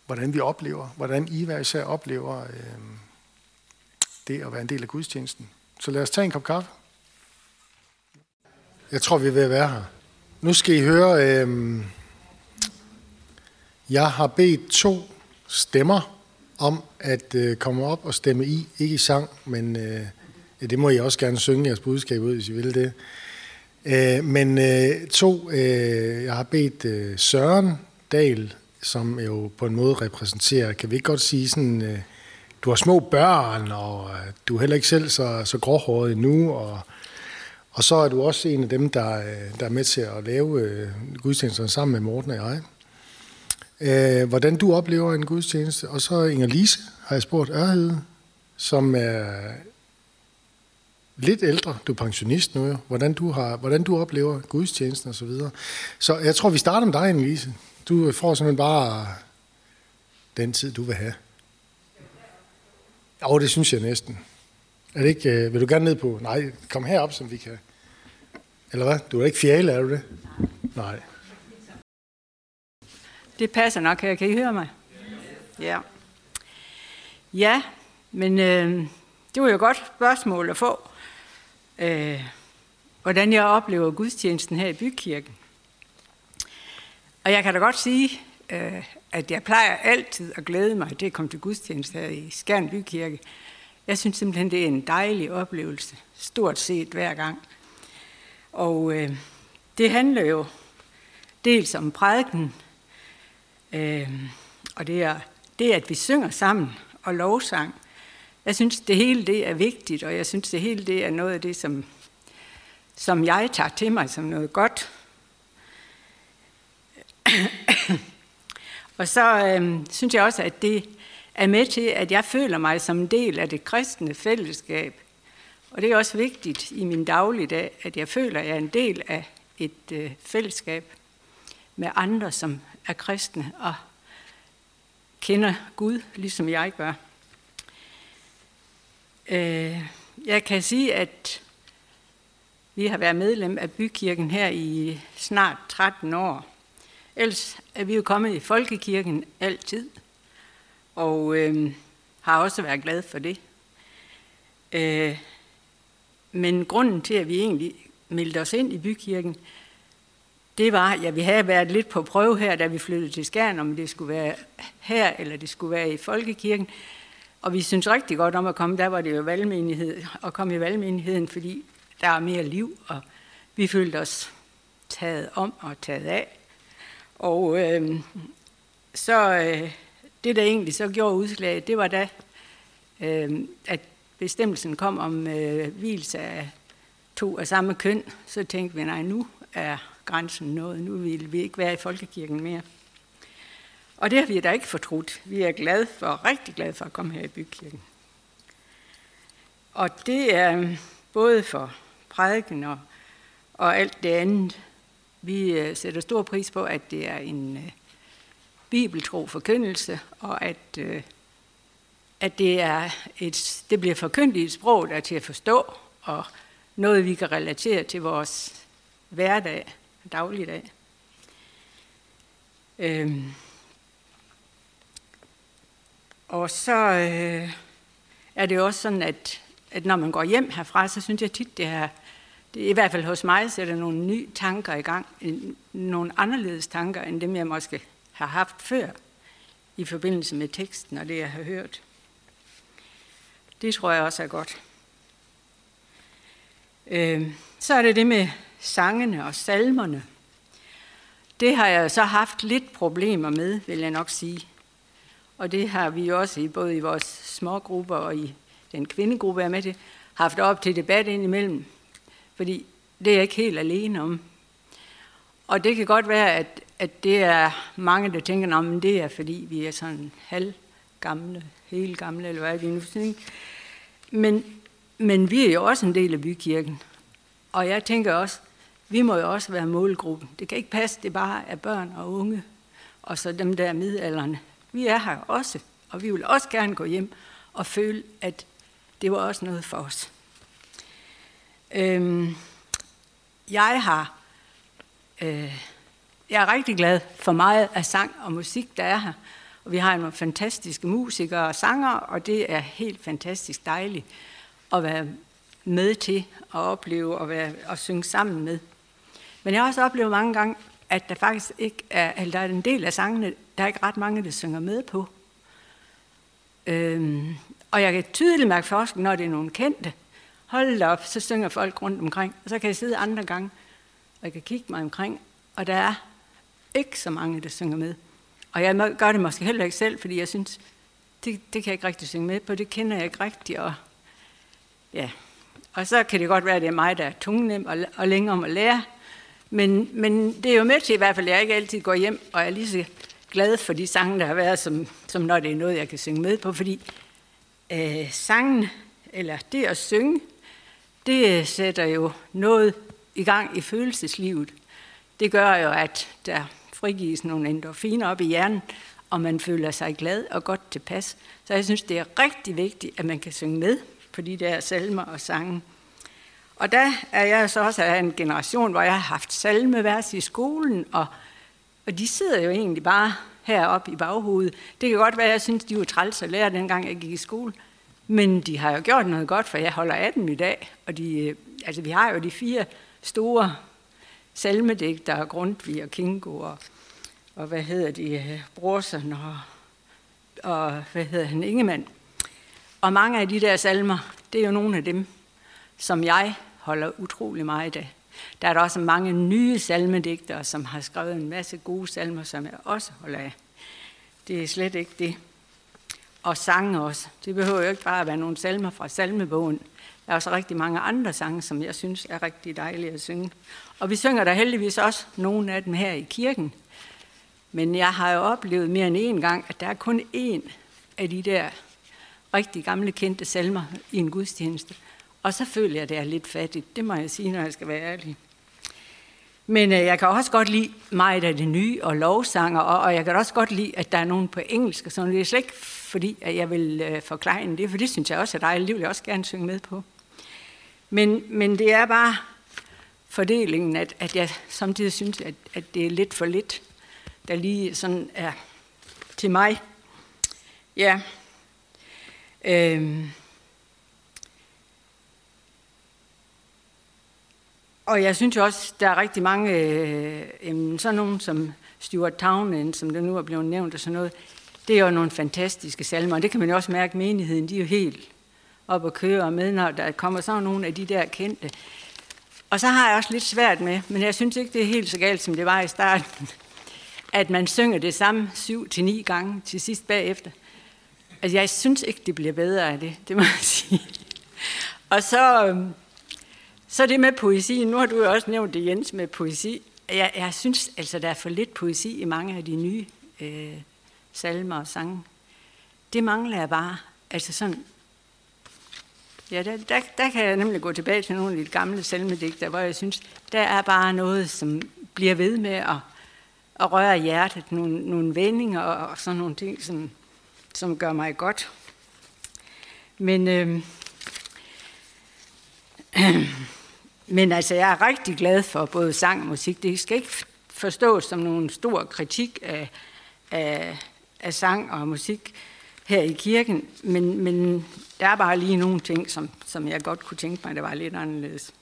S1: hvordan vi oplever, hvordan I hver især oplever øh, det at være en del af gudstjenesten. Så lad os tage en kop kaffe. Jeg tror, vi er ved at være her. Nu skal I høre, øh, jeg har bedt to stemmer om at øh, komme op og stemme i, ikke i sang, men øh, ja, det må I også gerne synge jeres budskab ud, hvis I vil det. Øh, men øh, to, øh, jeg har bedt øh, Søren Dahl, som jo på en måde repræsenterer, kan vi ikke godt sige sådan, øh, du har små børn, og øh, du er heller ikke selv så, så gråhåret endnu, og, og så er du også en af dem, der, øh, der er med til at lave øh, gudstjenesterne sammen med Morten og jeg. Øh, hvordan du oplever en gudstjeneste. Og så Inger Lise har jeg spurgt Ørhed, som er lidt ældre, du er pensionist nu jo, hvordan du, har, hvordan du oplever gudstjenesten og så videre. Så jeg tror, vi starter med dig, Inger Lise. Du får simpelthen bare den tid, du vil have. Jo, det synes jeg næsten. Er det ikke, øh, vil du gerne ned på? Nej, kom herop, som vi kan. Eller hvad? Du er ikke fjæle, er du det? Nej.
S2: Det passer nok her. Kan I høre mig? Ja. Ja, men øh, det var jo et godt spørgsmål at få. Øh, hvordan jeg oplever gudstjenesten her i bykirken. Og jeg kan da godt sige, øh, at jeg plejer altid at glæde mig til at komme til gudstjeneste her i Skjern Bykirke. Jeg synes simpelthen, det er en dejlig oplevelse, stort set hver gang. Og øh, det handler jo dels om prædiken, øh, og det er det, at vi synger sammen og lovsang. Jeg synes, det hele det er vigtigt, og jeg synes, det hele det er noget af det, som, som jeg tager til mig som noget godt. og så øh, synes jeg også, at det er med til, at jeg føler mig som en del af det kristne fællesskab. Og det er også vigtigt i min dagligdag, at jeg føler, at jeg er en del af et øh, fællesskab med andre, som er kristne og kender Gud, ligesom jeg gør. Øh, jeg kan sige, at vi har været medlem af bykirken her i snart 13 år. Ellers er vi jo kommet i folkekirken altid, og øh, har også været glad for det. Øh, men grunden til, at vi egentlig meldte os ind i bykirken, det var, ja, vi havde været lidt på prøve her, da vi flyttede til Skjern, om det skulle være her, eller det skulle være i Folkekirken. Og vi synes rigtig godt om at komme, der var det jo valgmenighed, at komme i valgmenigheden, fordi der er mere liv, og vi følte os taget om og taget af. Og øh, så øh, det, der egentlig så gjorde udslaget, det var da, øh, at bestemmelsen kom om øh, hvilelse af to af samme køn, så tænkte vi, nej, nu er grænsen nået, nu vil vi ikke være i folkekirken mere. Og det har vi da ikke fortrudt. Vi er glade for, rigtig glade for at komme her i bykirken. Og det er øh, både for prædiken og, og alt det andet. Vi øh, sætter stor pris på, at det er en uh, bibeltro forkyndelse, og at, uh, at det, er et, det bliver forkyndt i et sprog, der er til at forstå, og noget, vi kan relatere til vores hverdag, dagligdag. Øhm. Og så øh, er det også sådan, at, at når man går hjem herfra, så synes jeg tit, det er, det er i hvert fald hos mig, sætter nogle nye tanker i gang, nogle anderledes tanker, end dem jeg måske har haft før, i forbindelse med teksten og det, jeg har hørt. Det tror jeg også er godt. Øh, så er det det med sangene og salmerne. Det har jeg så haft lidt problemer med, vil jeg nok sige. Og det har vi også i både i vores små grupper og i den kvindegruppe, jeg er med til, haft op til debat indimellem. Fordi det er jeg ikke helt alene om. Og det kan godt være, at, at det er mange, der tænker, at det er fordi, vi er sådan halv gamle, helt gamle, eller hvad vi nu. Men, men vi er jo også en del af bykirken. Og jeg tænker også, vi må jo også være målgruppen. Det kan ikke passe, det bare er børn og unge, og så dem der midalderne. Vi er her også, og vi vil også gerne gå hjem og føle, at det var også noget for os. Øhm, jeg har, øh, jeg er rigtig glad for meget af sang og musik, der er her. Og vi har nogle fantastiske musikere og sanger, og det er helt fantastisk dejligt at være med til at opleve og, være, og synge sammen med. Men jeg har også oplevet mange gange, at der faktisk ikke er, eller der er en del af sangene, der er ikke ret mange, der synger med på. Øhm, og jeg kan tydeligt mærke forskel, når det er nogle kendte. Hold da op, så synger folk rundt omkring. Og så kan jeg sidde andre gange, og jeg kan kigge mig omkring, og der er ikke så mange, der synger med. Og jeg gør det måske heller ikke selv, fordi jeg synes, det, det kan jeg ikke rigtig synge med på, det kender jeg ikke rigtigt. Og, ja. og så kan det godt være, at det er mig, der er tungnem og, og længere om at lære. Men, men det er jo med til i hvert fald, at jeg ikke altid går hjem og er lige så glad for de sange, der har været, som, som når det er noget, jeg kan synge med på. Fordi øh, sangen, eller det at synge, det øh, sætter jo noget i gang i følelseslivet. Det gør jo, at der frigives nogle endorfiner op i hjernen, og man føler sig glad og godt tilpas. Så jeg synes, det er rigtig vigtigt, at man kan synge med på de der salmer og sange. Og der er jeg så også af en generation, hvor jeg har haft salmevers i skolen, og, og de sidder jo egentlig bare heroppe i baghovedet. Det kan godt være, at jeg synes, de var træls at lære, dengang jeg gik i skole. Men de har jo gjort noget godt, for jeg holder af dem i dag. Og de, øh, altså, vi har jo de fire store salmedigtere, Grundtvig og Kingo og, og hvad hedder de, øh, Brorsen og, og hvad hedder han, Ingemann. Og mange af de der salmer, det er jo nogle af dem, som jeg holder utrolig meget af. Der er der også mange nye salmedigtere, som har skrevet en masse gode salmer, som jeg også holder af. Det er slet ikke det. Og sange også. Det behøver jo ikke bare at være nogle salmer fra salmebogen. Der er også rigtig mange andre sange, som jeg synes er rigtig dejlige at synge. Og vi synger der heldigvis også nogle af dem her i kirken. Men jeg har jo oplevet mere end én gang, at der er kun én af de der rigtig gamle kendte salmer i en gudstjeneste. Og så føler jeg, at det er lidt fattigt. Det må jeg sige, når jeg skal være ærlig. Men øh, jeg kan også godt lide meget af det nye og lovsanger, og, og jeg kan også godt lide, at der er nogen på engelsk. Så det er slet ikke fordi, at jeg vil øh, forklare det, for det synes jeg også er dejligt. Det vil jeg også gerne synge med på. Men, men det er bare fordelingen, at, at jeg samtidig synes, at, at det er lidt for lidt, der lige sådan er til mig. Ja. Øhm. Og jeg synes også, der er rigtig mange, øh, sådan nogen som Stuart Townend, som det nu er blevet nævnt og sådan noget, det er jo nogle fantastiske salmer, og det kan man jo også mærke, menigheden, de er jo helt op at køre med, når der kommer sådan nogle af de der kendte. Og så har jeg også lidt svært med, men jeg synes ikke, det er helt så galt, som det var i starten, at man synger det samme syv til ni gange til sidst bagefter. Altså, jeg synes ikke, det bliver bedre af det, det må jeg sige. Og så, øhm, så det med poesi. Nu har du jo også nævnt det, Jens, med poesi. Jeg, jeg synes altså, der er for lidt poesi i mange af de nye øh, salmer og sange. Det mangler jeg bare. Altså sådan, ja, der, der, der kan jeg nemlig gå tilbage til nogle af de gamle salmedigter, hvor jeg synes, der er bare noget, som bliver ved med at, at røre hjertet, nogle, nogle vendinger og, og sådan nogle ting, som, som gør mig godt. Men, øh, men altså, jeg er rigtig glad for både sang og musik. Det skal ikke forstås som nogen stor kritik af, af, af sang og musik her i kirken, men, men der er bare lige nogle ting, som, som jeg godt kunne tænke mig, der var lidt anderledes.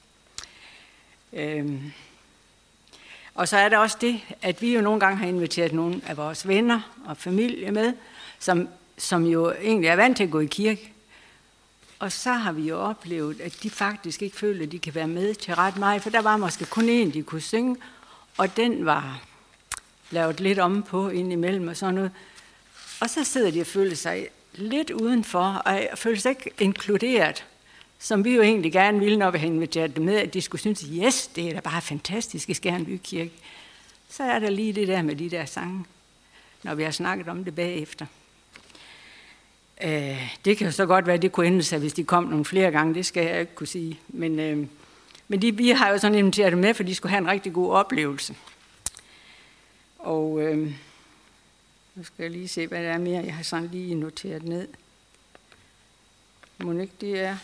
S2: Øhm. Og så er der også det, at vi jo nogle gange har inviteret nogle af vores venner og familie med, som, som jo egentlig er vant til at gå i kirke. Og så har vi jo oplevet, at de faktisk ikke følte, at de kan være med til ret meget, for der var måske kun én, de kunne synge, og den var lavet lidt om på indimellem og sådan noget. Og så sidder de og føler sig lidt udenfor, og føler sig ikke inkluderet, som vi jo egentlig gerne ville, når vi har inviteret dem med, at de skulle synes, yes, det er da bare fantastisk i Skjern Bykirke. Så er der lige det der med de der sange, når vi har snakket om det bagefter. Øh, det kan jo så godt være, at det kunne ændre sig, hvis de kom nogle flere gange, det skal jeg ikke kunne sige. Men, øh, men de, vi har jo sådan inviteret dem med, for de skulle have en rigtig god oplevelse. Og øh, nu skal jeg lige se, hvad der er mere. Jeg har sådan lige noteret ned. Må ikke det er?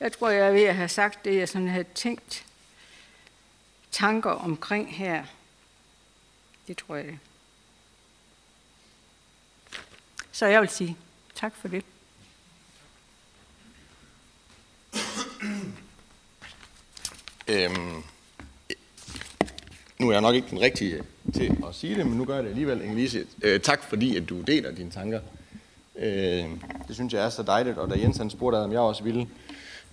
S2: Jeg tror, jeg er ved at have sagt det, jeg sådan havde tænkt tanker omkring her. Det tror jeg. Så jeg vil sige tak for det.
S3: Øhm, nu er jeg nok ikke den rigtige til at sige det, men nu gør jeg det alligevel, Inge-Lise. Øh, tak fordi, at du deler dine tanker. Øh, det synes jeg er så dejligt, og da Jens han spurgte, om jeg også ville,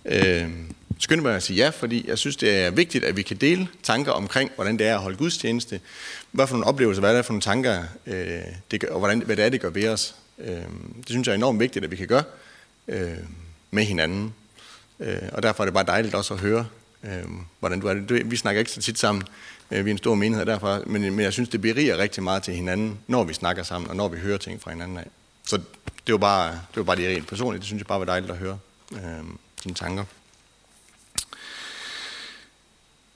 S3: øh, skyndte mig at sige ja, fordi jeg synes, det er vigtigt, at vi kan dele tanker omkring, hvordan det er at holde gudstjeneste, hvad for nogle oplevelser, hvad det er for nogle tanker, øh, det gør, og hvordan, hvad det er, det gør ved os. Øh, det synes jeg er enormt vigtigt, at vi kan gøre øhm, med hinanden. Øh, og derfor er det bare dejligt også at høre, øhm, hvordan du er det. Vi snakker ikke så tit sammen, øh, vi er en stor menighed derfor, men, men jeg synes, det beriger rigtig meget til hinanden, når vi snakker sammen, og når vi hører ting fra hinanden af. Så det var bare, det var bare det rent personligt, det synes jeg bare var dejligt at høre øh, dine tanker.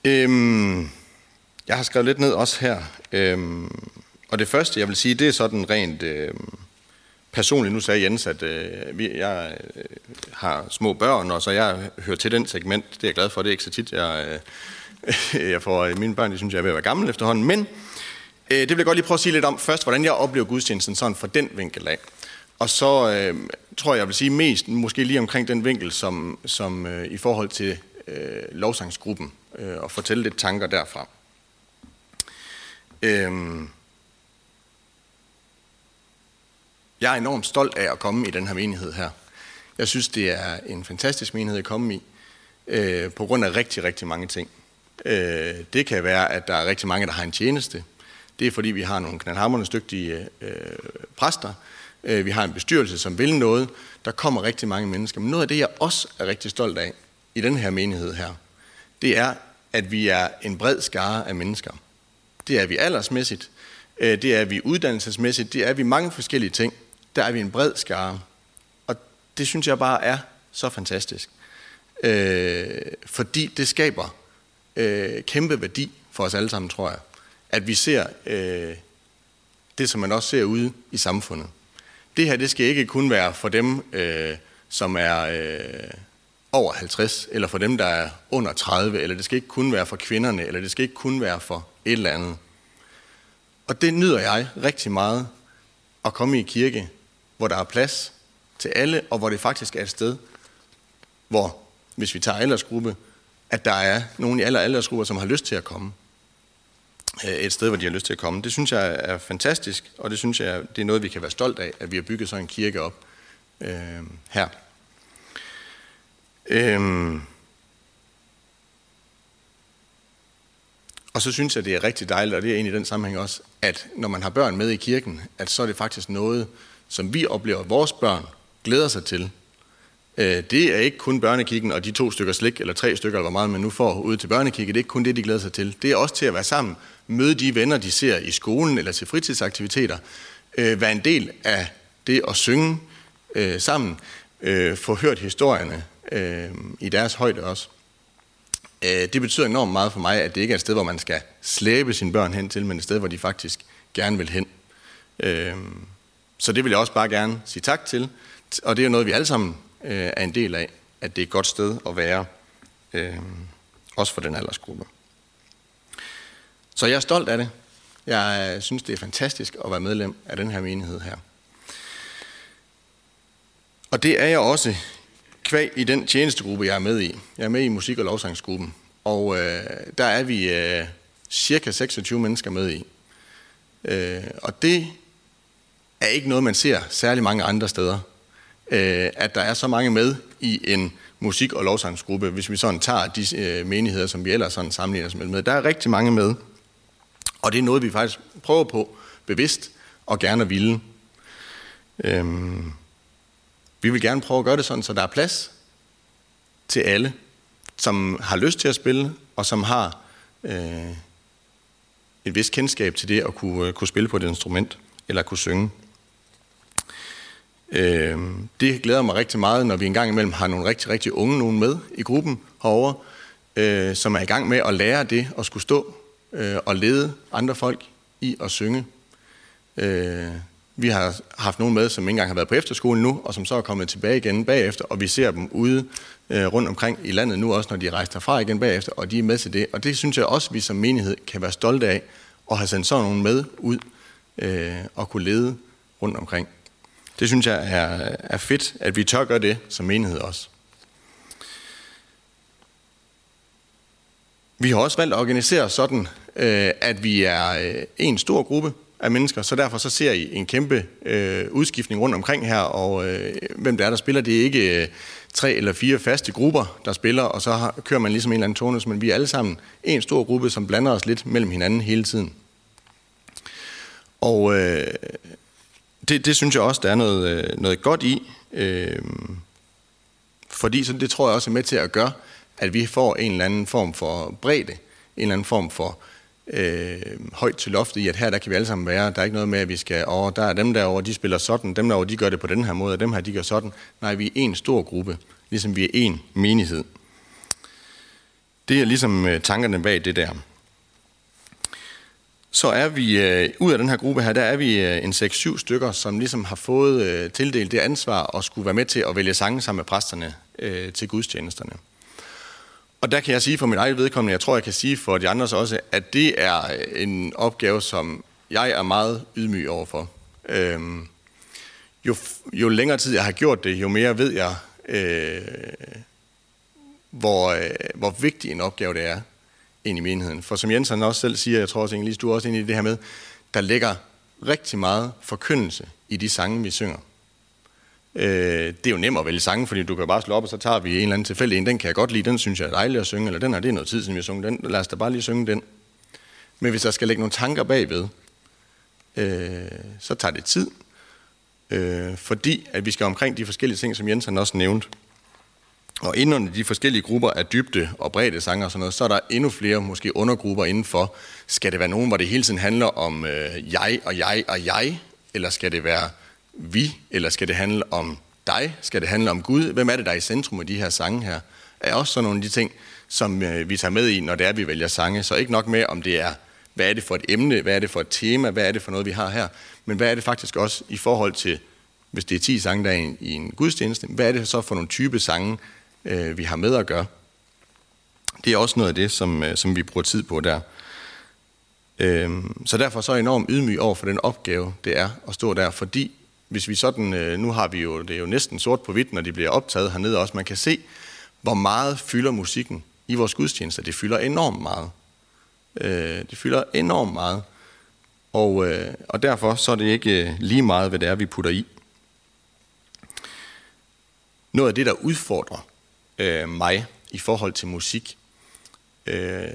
S3: Øhm, jeg har skrevet lidt ned også her, øhm, og det første, jeg vil sige, det er sådan rent øh, personligt. Nu sagde Jens, at øh, vi, jeg øh, har små børn, og så jeg hører til den segment. Det er jeg glad for. Det er ikke så tit, jeg, øh, jeg får øh, mine børn. De synes, jeg er ved at være gammel efterhånden. Men øh, det vil jeg godt lige prøve at sige lidt om først, hvordan jeg oplever gudstjenesten sådan fra den vinkel af. Og så øh, tror jeg, jeg vil sige mest, måske lige omkring den vinkel, som, som øh, i forhold til øh, lovsangsgruppen, øh, og fortælle lidt tanker derfra. Øh, jeg er enormt stolt af at komme i den her menighed her. Jeg synes, det er en fantastisk menighed at komme i, øh, på grund af rigtig, rigtig mange ting. Øh, det kan være, at der er rigtig mange, der har en tjeneste. Det er fordi, vi har nogle knaldhammerende dygtige øh, præster, Øh, vi har en bestyrelse, som vil noget. Der kommer rigtig mange mennesker. Men noget af det, jeg også er rigtig stolt af i den her menighed her, det er, at vi er en bred skare af mennesker. Det er vi aldersmæssigt, øh, det er vi uddannelsesmæssigt, det er vi mange forskellige ting. Der er vi en bred skare. Og det synes jeg bare er så fantastisk. Øh, fordi det skaber øh, kæmpe værdi for os alle sammen, tror jeg. At vi ser øh, det, som man også ser ude i samfundet det her det skal ikke kun være for dem, øh, som er øh, over 50, eller for dem, der er under 30, eller det skal ikke kun være for kvinderne, eller det skal ikke kun være for et eller andet. Og det nyder jeg rigtig meget, at komme i kirke, hvor der er plads til alle, og hvor det faktisk er et sted, hvor, hvis vi tager aldersgruppe, at der er nogen i alle aldersgrupper, som har lyst til at komme. Øh, et sted, hvor de har lyst til at komme. Det synes jeg er fantastisk, og det synes jeg, det er noget, vi kan være stolt af, at vi har bygget sådan en kirke op øh, her. Øhm. Og så synes jeg, det er rigtig dejligt, og det er egentlig i den sammenhæng også, at når man har børn med i kirken, at så er det faktisk noget, som vi oplever, at vores børn glæder sig til. Øh, det er ikke kun børnekikken og de to stykker slik, eller tre stykker, eller hvor meget man nu får ud til børnekikken. Det er ikke kun det, de glæder sig til. Det er også til at være sammen, møde de venner, de ser i skolen eller til fritidsaktiviteter. Øh, være en del af det at synge øh, sammen. Få hørt historierne i deres højde også. Det betyder enormt meget for mig, at det ikke er et sted, hvor man skal slæbe sine børn hen til, men et sted, hvor de faktisk gerne vil hen. Så det vil jeg også bare gerne sige tak til. Og det er noget, vi alle sammen øh, er en del af, at det er et godt sted at være, øh, også for den aldersgruppe. Så jeg er stolt af det. Jeg øh, synes, det er fantastisk at være medlem af den her menighed her. Og det er jeg også kvæg i den tjenestegruppe, jeg er med i. Jeg er med i musik- og lovsangsgruppen. Og øh, der er vi øh, cirka 26 mennesker med i. Øh, og det er ikke noget, man ser særlig mange andre steder øh, at der er så mange med i en musik- og lovsangsgruppe, hvis vi sådan tager de øh, menigheder, som vi ellers sådan sammenligner os med. Der er rigtig mange med, og det er noget, vi faktisk prøver på bevidst og gerne ville. Øhm, vi vil gerne prøve at gøre det sådan, så der er plads til alle, som har lyst til at spille, og som har øh, et vist kendskab til det at kunne, øh, kunne spille på et instrument, eller kunne synge. Øh, det glæder mig rigtig meget, når vi engang imellem har nogle rigtig, rigtig unge nogen med i gruppen herovre, øh, som er i gang med at lære det at skulle stå øh, og lede andre folk i at synge. Øh, vi har haft nogen med, som ikke engang har været på efterskolen nu, og som så er kommet tilbage igen bagefter, og vi ser dem ude øh, rundt omkring i landet nu også, når de rejser herfra igen bagefter, og de er med til det. Og det synes jeg også, at vi som menighed kan være stolte af, at have sendt sådan nogen med ud øh, og kunne lede rundt omkring. Det synes jeg er, er fedt, at vi tør gøre det som menighed også. Vi har også valgt at organisere sådan, øh, at vi er øh, en stor gruppe af mennesker, så derfor så ser I en kæmpe øh, udskiftning rundt omkring her, og øh, hvem det er, der spiller, det er ikke øh, tre eller fire faste grupper, der spiller, og så har, kører man ligesom en eller anden tonus, men vi er alle sammen en stor gruppe, som blander os lidt mellem hinanden hele tiden. Og øh, det, det synes jeg også, der er noget, øh, noget godt i. Øh, fordi så det tror jeg også er med til at gøre, at vi får en eller anden form for bredde, en eller anden form for øh, højt til loftet i, at her der kan vi alle sammen være. Der er ikke noget med, at vi skal over. Der er dem derovre, de spiller sådan, dem derovre, de gør det på den her måde, og dem her, de gør sådan. Nej, vi er en stor gruppe, ligesom vi er en menighed. Det er ligesom øh, tankerne bag det der så er vi, øh, ud af den her gruppe her, der er vi øh, en 6-7 stykker, som ligesom har fået øh, tildelt det ansvar at skulle være med til at vælge sange sammen med præsterne øh, til gudstjenesterne. Og der kan jeg sige for mit eget vedkommende, jeg tror, jeg kan sige for de andres også, at det er øh, en opgave, som jeg er meget ydmyg overfor. Øhm, jo, jo længere tid jeg har gjort det, jo mere ved jeg, øh, hvor, øh, hvor vigtig en opgave det er ind i menigheden. For som Jensen også selv siger, jeg tror også, Inge du er også inde i det her med, der ligger rigtig meget forkyndelse i de sange, vi synger. Øh, det er jo nemt at vælge sange, fordi du kan bare slå op, og så tager vi en eller anden tilfældig en. Den kan jeg godt lide, den synes jeg er dejlig at synge, eller den her, det er noget tid, siden, vi har sunget den. Lad os da bare lige synge den. Men hvis der skal lægge nogle tanker bagved, øh, så tager det tid. Øh, fordi at vi skal omkring de forskellige ting, som Jensen også nævnte. Og inden under de forskellige grupper af dybde og bredde sanger og sådan noget, så er der endnu flere måske undergrupper indenfor. Skal det være nogen, hvor det hele tiden handler om øh, jeg og jeg og jeg? Eller skal det være vi? Eller skal det handle om dig? Skal det handle om Gud? Hvem er det, der er i centrum af de her sange her? Er også sådan nogle af de ting, som øh, vi tager med i, når det er, vi vælger sange. Så ikke nok med, om det er, hvad er det for et emne, hvad er det for et tema, hvad er det for noget, vi har her, men hvad er det faktisk også i forhold til, hvis det er 10 sange, der er i en, i en gudstjeneste, hvad er det så for nogle type sange, øh, vi har med at gøre. Det er også noget af det, som, øh, som vi bruger tid på der. Øh, så derfor så er jeg enormt ydmyg over for den opgave, det er at stå der, fordi hvis vi sådan, øh, nu har vi jo, det er jo næsten sort på hvidt, når de bliver optaget hernede også, man kan se, hvor meget fylder musikken i vores gudstjenester. Det fylder enormt meget. Øh, det fylder enormt meget. Og, øh, og derfor så er det ikke øh, lige meget, hvad det er, vi putter i. Noget af det, der udfordrer øh, mig i forhold til musik. Øh,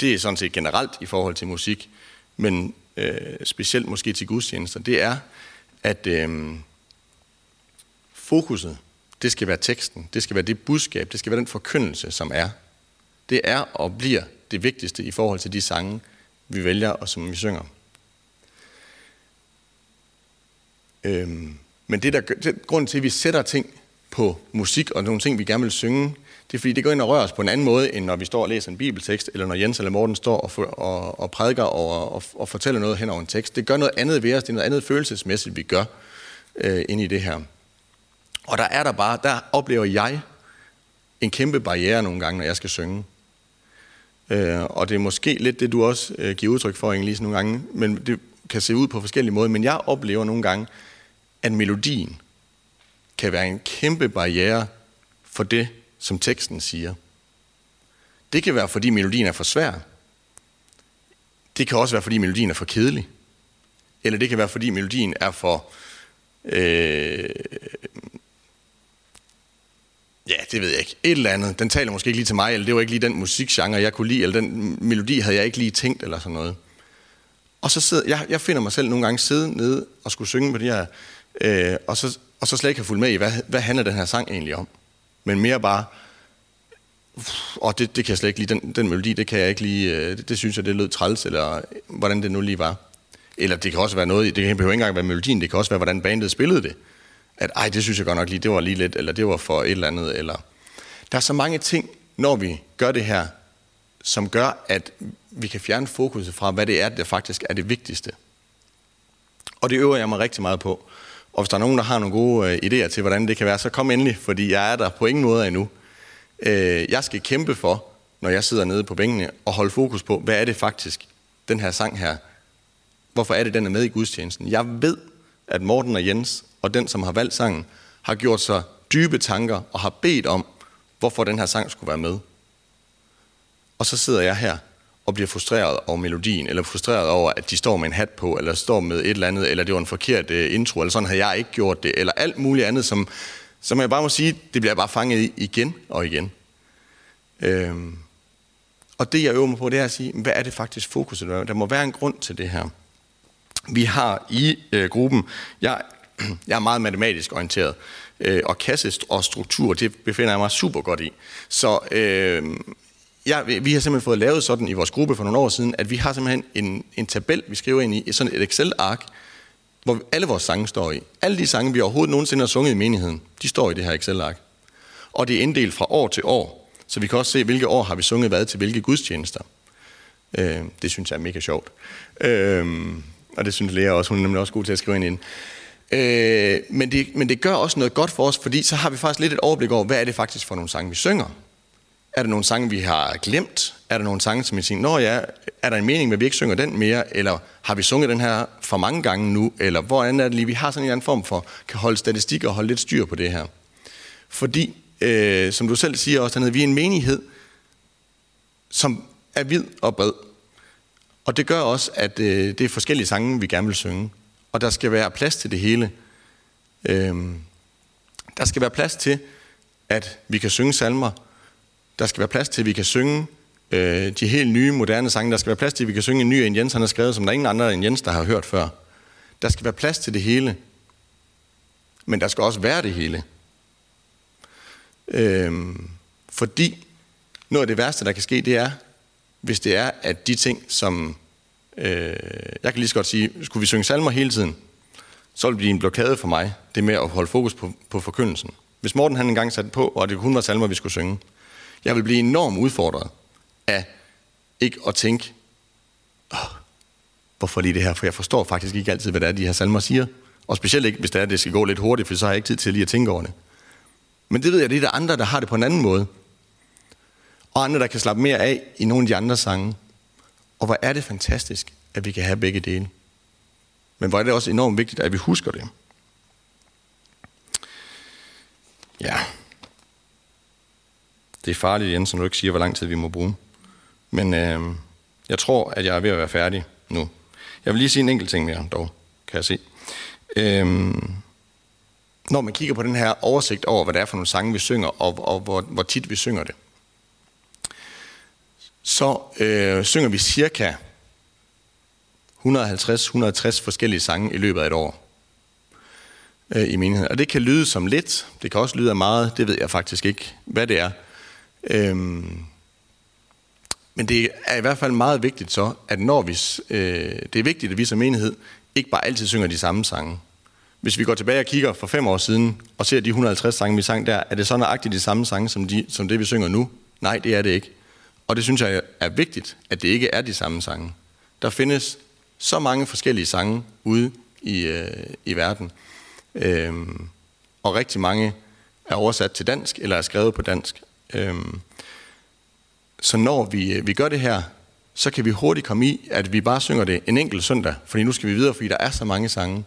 S3: det er sådan set generelt i forhold til musik, men øh, specielt måske til gudstjenester, det er, at øh, fokuset, det skal være teksten, det skal være det budskab, det skal være den forkyndelse, som er. Det er og bliver det vigtigste i forhold til de sange, vi vælger og som vi synger. Øhm, men det der, det, grunden til, at vi sætter ting på musik og nogle ting, vi gerne vil synge, det er fordi, det går ind og rører os på en anden måde, end når vi står og læser en bibeltekst, eller når Jens eller Morten står og, for, og, og prædiker og, og, og fortæller noget hen over en tekst. Det gør noget andet ved os, det er noget andet følelsesmæssigt, vi gør øh, ind i det her. Og der er der bare, der oplever jeg en kæmpe barriere nogle gange, når jeg skal synge. Øh, og det er måske lidt det, du også øh, giver udtryk for, Inge nogle gange, men det kan se ud på forskellige måder. Men jeg oplever nogle gange, at melodien kan være en kæmpe barriere for det, som teksten siger. Det kan være, fordi melodien er for svær. Det kan også være, fordi melodien er for kedelig. Eller det kan være, fordi melodien er for... Øh, ja, det ved jeg ikke. Et eller andet. Den taler måske ikke lige til mig, eller det var ikke lige den musikgenre, jeg kunne lide, eller den melodi havde jeg ikke lige tænkt, eller sådan noget. Og så sidder, jeg, jeg finder mig selv nogle gange sidde nede og skulle synge på det her, øh, og, så, og så slet ikke har fulgt med i, hvad, hvad handler den her sang egentlig om men mere bare, og det, det kan jeg slet ikke lide, den, den melodi, det kan jeg ikke lige, øh, det, det synes jeg, det lød træls, eller hvordan det nu lige var. Eller det kan også være noget, det kan behøver ikke engang være melodien, det kan også være, hvordan bandet spillede det. At ej, det synes jeg godt nok lige, det var lige lidt, eller det var for et eller andet, eller... Der er så mange ting, når vi gør det her, som gør, at vi kan fjerne fokuset fra, hvad det er, der faktisk er det vigtigste. Og det øver jeg mig rigtig meget på. Og hvis der er nogen, der har nogle gode øh, idéer til, hvordan det kan være, så kom endelig, fordi jeg er der på ingen måde endnu. Øh, jeg skal kæmpe for, når jeg sidder nede på bænkene, og holde fokus på, hvad er det faktisk, den her sang her, hvorfor er det, den er med i gudstjenesten. Jeg ved, at Morten og Jens, og den, som har valgt sangen, har gjort sig dybe tanker, og har bedt om, hvorfor den her sang skulle være med. Og så sidder jeg her og bliver frustreret over melodien, eller frustreret over, at de står med en hat på, eller står med et eller andet, eller det var en forkert øh, intro, eller sådan havde jeg ikke gjort det, eller alt muligt andet, som, som jeg bare må sige, det bliver bare fanget i igen og igen. Øhm, og det jeg øver mig på, det er at sige, hvad er det faktisk fokuset? Der må være en grund til det her. Vi har i øh, gruppen, jeg, jeg er meget matematisk orienteret, øh, og kasse og struktur, det befinder jeg mig super godt i. Så øh, ja, vi har simpelthen fået lavet sådan i vores gruppe for nogle år siden, at vi har simpelthen en, en tabel, vi skriver ind i, sådan et Excel-ark, hvor alle vores sange står i. Alle de sange, vi overhovedet nogensinde har sunget i menigheden, de står i det her Excel-ark. Og det er inddelt fra år til år, så vi kan også se, hvilke år har vi sunget hvad til hvilke gudstjenester. Øh, det synes jeg er mega sjovt. Øh, og det synes Lea også, hun er nemlig også god til at skrive ind i. Øh, men, det, men det gør også noget godt for os, fordi så har vi faktisk lidt et overblik over, hvad er det faktisk for nogle sange, vi synger. Er der nogle sange, vi har glemt? Er der nogle sange, som vi siger, nå ja, er der en mening med, at vi ikke synger den mere? Eller har vi sunget den her for mange gange nu? Eller hvordan er det lige, vi har sådan en eller anden form for, kan holde statistik og holde lidt styr på det her? Fordi, øh, som du selv siger også, dernede, vi er en menighed, som er vid og bred. Og det gør også, at øh, det er forskellige sange, vi gerne vil synge. Og der skal være plads til det hele. Øh, der skal være plads til, at vi kan synge salmer. Der skal være plads til, at vi kan synge øh, de helt nye, moderne sange. Der skal være plads til, at vi kan synge en ny en Jens han har skrevet, som der er ingen andre end Jens, der har hørt før. Der skal være plads til det hele. Men der skal også være det hele. Øh, fordi noget af det værste, der kan ske, det er, hvis det er, at de ting, som... Øh, jeg kan lige så godt sige, skulle vi synge salmer hele tiden, så ville det blive en blokade for mig, det med at holde fokus på, på forkyndelsen. Hvis Morten han engang satte på, og det kun var salmer, vi skulle synge, jeg vil blive enormt udfordret af ikke at tænke, oh, hvorfor lige det her, for jeg forstår faktisk ikke altid, hvad det er, de her salmer siger. Og specielt ikke, hvis det er, at det skal gå lidt hurtigt, for så har jeg ikke tid til lige at tænke over det. Men det ved jeg, det er der andre, der har det på en anden måde og andre, der kan slappe mere af i nogle af de andre sange. Og hvor er det fantastisk, at vi kan have begge dele. Men hvor er det også enormt vigtigt, at vi husker det. Ja. Det er farligt, Jens, når du ikke siger, hvor lang tid vi må bruge. Men øh, jeg tror, at jeg er ved at være færdig nu. Jeg vil lige sige en enkelt ting mere, dog, kan jeg se. Øh, når man kigger på den her oversigt over, hvad det er for nogle sange, vi synger, og, og hvor, hvor tit vi synger det, så øh, synger vi cirka 150-160 forskellige sange i løbet af et år øh, i menigheden. Og det kan lyde som lidt, det kan også lyde af meget, det ved jeg faktisk ikke, hvad det er. Øhm, men det er i hvert fald meget vigtigt så, at når vi, øh, det er vigtigt, at vi som enhed ikke bare altid synger de samme sange. Hvis vi går tilbage og kigger for fem år siden, og ser de 150 sange, vi sang der, er det så nøjagtigt de samme sange, som, de, som det, vi synger nu? Nej, det er det ikke. Og det synes jeg er vigtigt, at det ikke er de samme sange. Der findes så mange forskellige sange ude i, øh, i verden. Øhm, og rigtig mange er oversat til dansk eller er skrevet på dansk. Øhm, så når vi, øh, vi gør det her, så kan vi hurtigt komme i, at vi bare synger det en enkelt søndag, fordi nu skal vi videre, fordi der er så mange sange.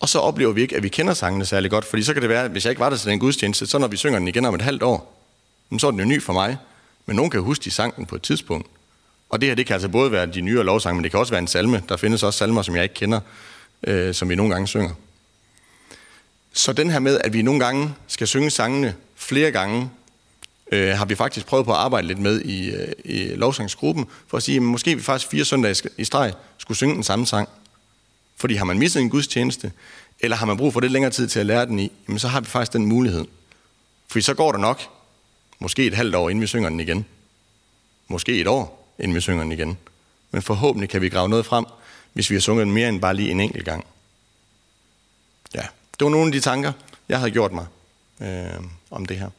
S3: Og så oplever vi ikke, at vi kender sangene særlig godt, fordi så kan det være, at hvis jeg ikke var der til den gudstjeneste, så når vi synger den igen om et halvt år, så er den jo ny for mig. Men nogen kan huske, de sang den på et tidspunkt. Og det her, det kan altså både være de nye lovsange, men det kan også være en salme. Der findes også salmer, som jeg ikke kender, øh, som vi nogle gange synger. Så den her med, at vi nogle gange skal synge sangene flere gange, øh, har vi faktisk prøvet på at arbejde lidt med i, øh, i lovsangsgruppen, for at sige, at måske vi faktisk fire søndage i streg skulle synge den samme sang. Fordi har man misset en gudstjeneste, eller har man brug for lidt længere tid til at lære den i, jamen så har vi faktisk den mulighed. Fordi så går der nok Måske et halvt år, inden vi synger den igen. Måske et år, inden vi synger den igen. Men forhåbentlig kan vi grave noget frem, hvis vi har sunget den mere end bare lige en enkelt gang. Ja, det var nogle af de tanker, jeg havde gjort mig øh, om det her.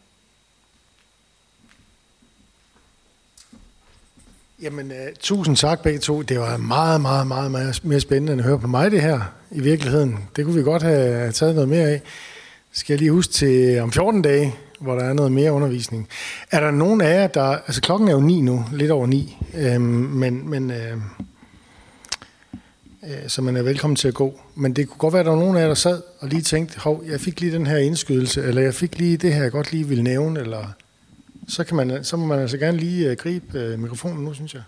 S1: Jamen, uh, tusind tak begge to. Det var meget, meget, meget, meget mere spændende end at høre på mig det her i virkeligheden. Det kunne vi godt have taget noget mere af. Skal jeg lige huske til om 14 dage, hvor der er noget mere undervisning. Er der nogen af jer, der... Altså klokken er jo ni nu, lidt over ni, øhm, men, men øh, øh så man er velkommen til at gå. Men det kunne godt være, at der var nogen af jer, der sad og lige tænkte, hov, jeg fik lige den her indskydelse, eller jeg fik lige det her, jeg godt lige ville nævne, eller så, kan man, så må man altså gerne lige øh, gribe øh, mikrofonen nu, synes jeg.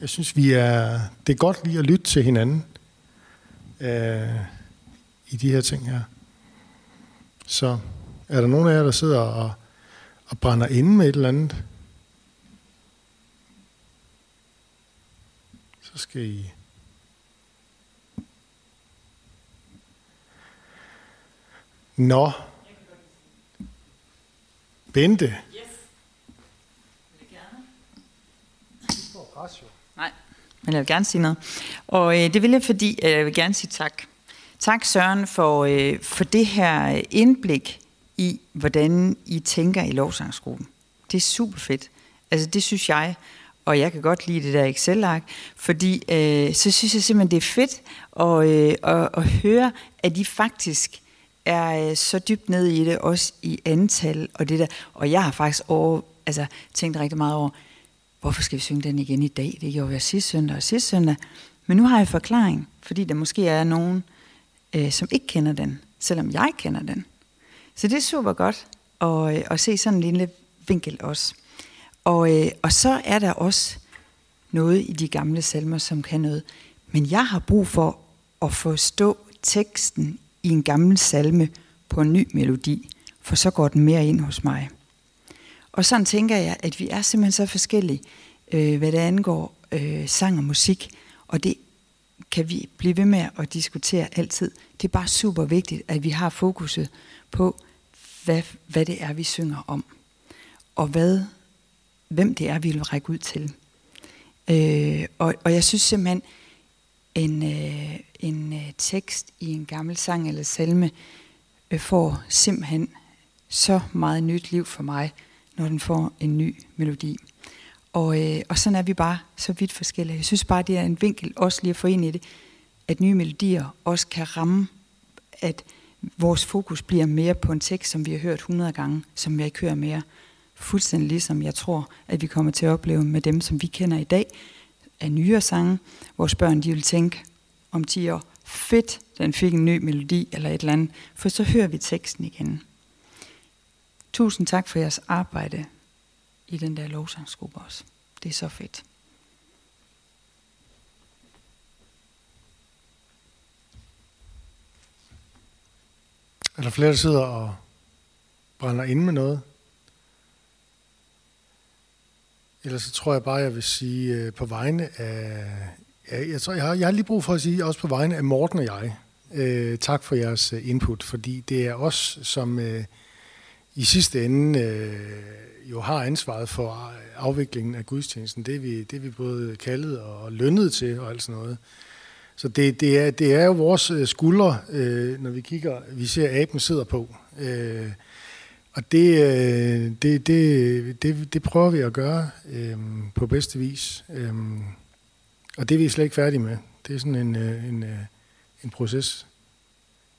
S1: Jeg synes, vi er, det er godt lige at lytte til hinanden øh, i de her ting her. Så er der nogen af jer, der sidder og, og brænder inde med et eller andet? Så skal I... Nå. Bente. Yes.
S4: Nej, men jeg vil gerne sige noget. Og øh, det vil jeg, fordi øh, jeg vil gerne sige tak. Tak Søren for, øh, for det her indblik i, hvordan I tænker i lovsangsgruppen. Det er super fedt. Altså det synes jeg. og jeg kan godt lide det der Excel-ark, fordi øh, så synes jeg simpelthen, det er fedt at, øh, at, at høre, at I faktisk er øh, så dybt ned i det, også i antal og det der. Og jeg har faktisk over, altså, tænkt rigtig meget over, hvorfor skal vi synge den igen i dag? Det gjorde vi sidste søndag og sidste søndag. Men nu har jeg forklaring, fordi der måske er nogen, øh, som ikke kender den, selvom jeg kender den. Så det er super godt at, øh, at se sådan en lille vinkel også. Og, øh, og så er der også noget i de gamle salmer, som kan noget. Men jeg har brug for at forstå teksten i en gammel salme på en ny melodi, for så går den mere ind hos mig. Og sådan tænker jeg, at vi er simpelthen så forskellige, øh, hvad det angår øh, sang og musik, og det kan vi blive ved med at diskutere altid. Det er bare super vigtigt, at vi har fokuset på, hvad, hvad det er, vi synger om, og hvad, hvem det er, vi vil række ud til. Øh, og, og jeg synes simpelthen, en, øh, en øh, tekst i en gammel sang eller salme øh, får simpelthen så meget nyt liv for mig, når den får en ny melodi. Og, øh, og sådan er vi bare så vidt forskellige. Jeg synes bare, det er en vinkel også lige at få ind i det, at nye melodier også kan ramme, at vores fokus bliver mere på en tekst, som vi har hørt 100 gange, som vi ikke hører mere. Fuldstændig ligesom jeg tror, at vi kommer til at opleve med dem, som vi kender i dag, af nyere sange. Vores børn, de vil tænke om 10 år, fedt, den fik en ny melodi eller et eller andet, for så hører vi teksten igen. Tusind tak for jeres arbejde i den der lovsangsgruppe også. Det er så fedt.
S1: Er der flere, der sidder og brænder ind med noget? Ellers så tror jeg bare, jeg vil sige øh, på vegne af... Ja, jeg, tror, jeg, har, jeg har lige brug for at sige også på vegne af Morten og jeg. Øh, tak for jeres øh, input, fordi det er os, som øh, i sidste ende øh, jo har ansvaret for afviklingen af gudstjenesten. Det er vi, det er vi både kaldet og lønnet til og alt sådan noget. Så det, det, er, det er jo vores øh, skuldre, øh, når vi kigger, vi ser, aben sidder på. Øh, og det, øh, det, det, det, det prøver vi at gøre øh, på bedste vis. Øh, og det er vi slet ikke færdige med. Det er sådan en, øh, en, øh, en proces,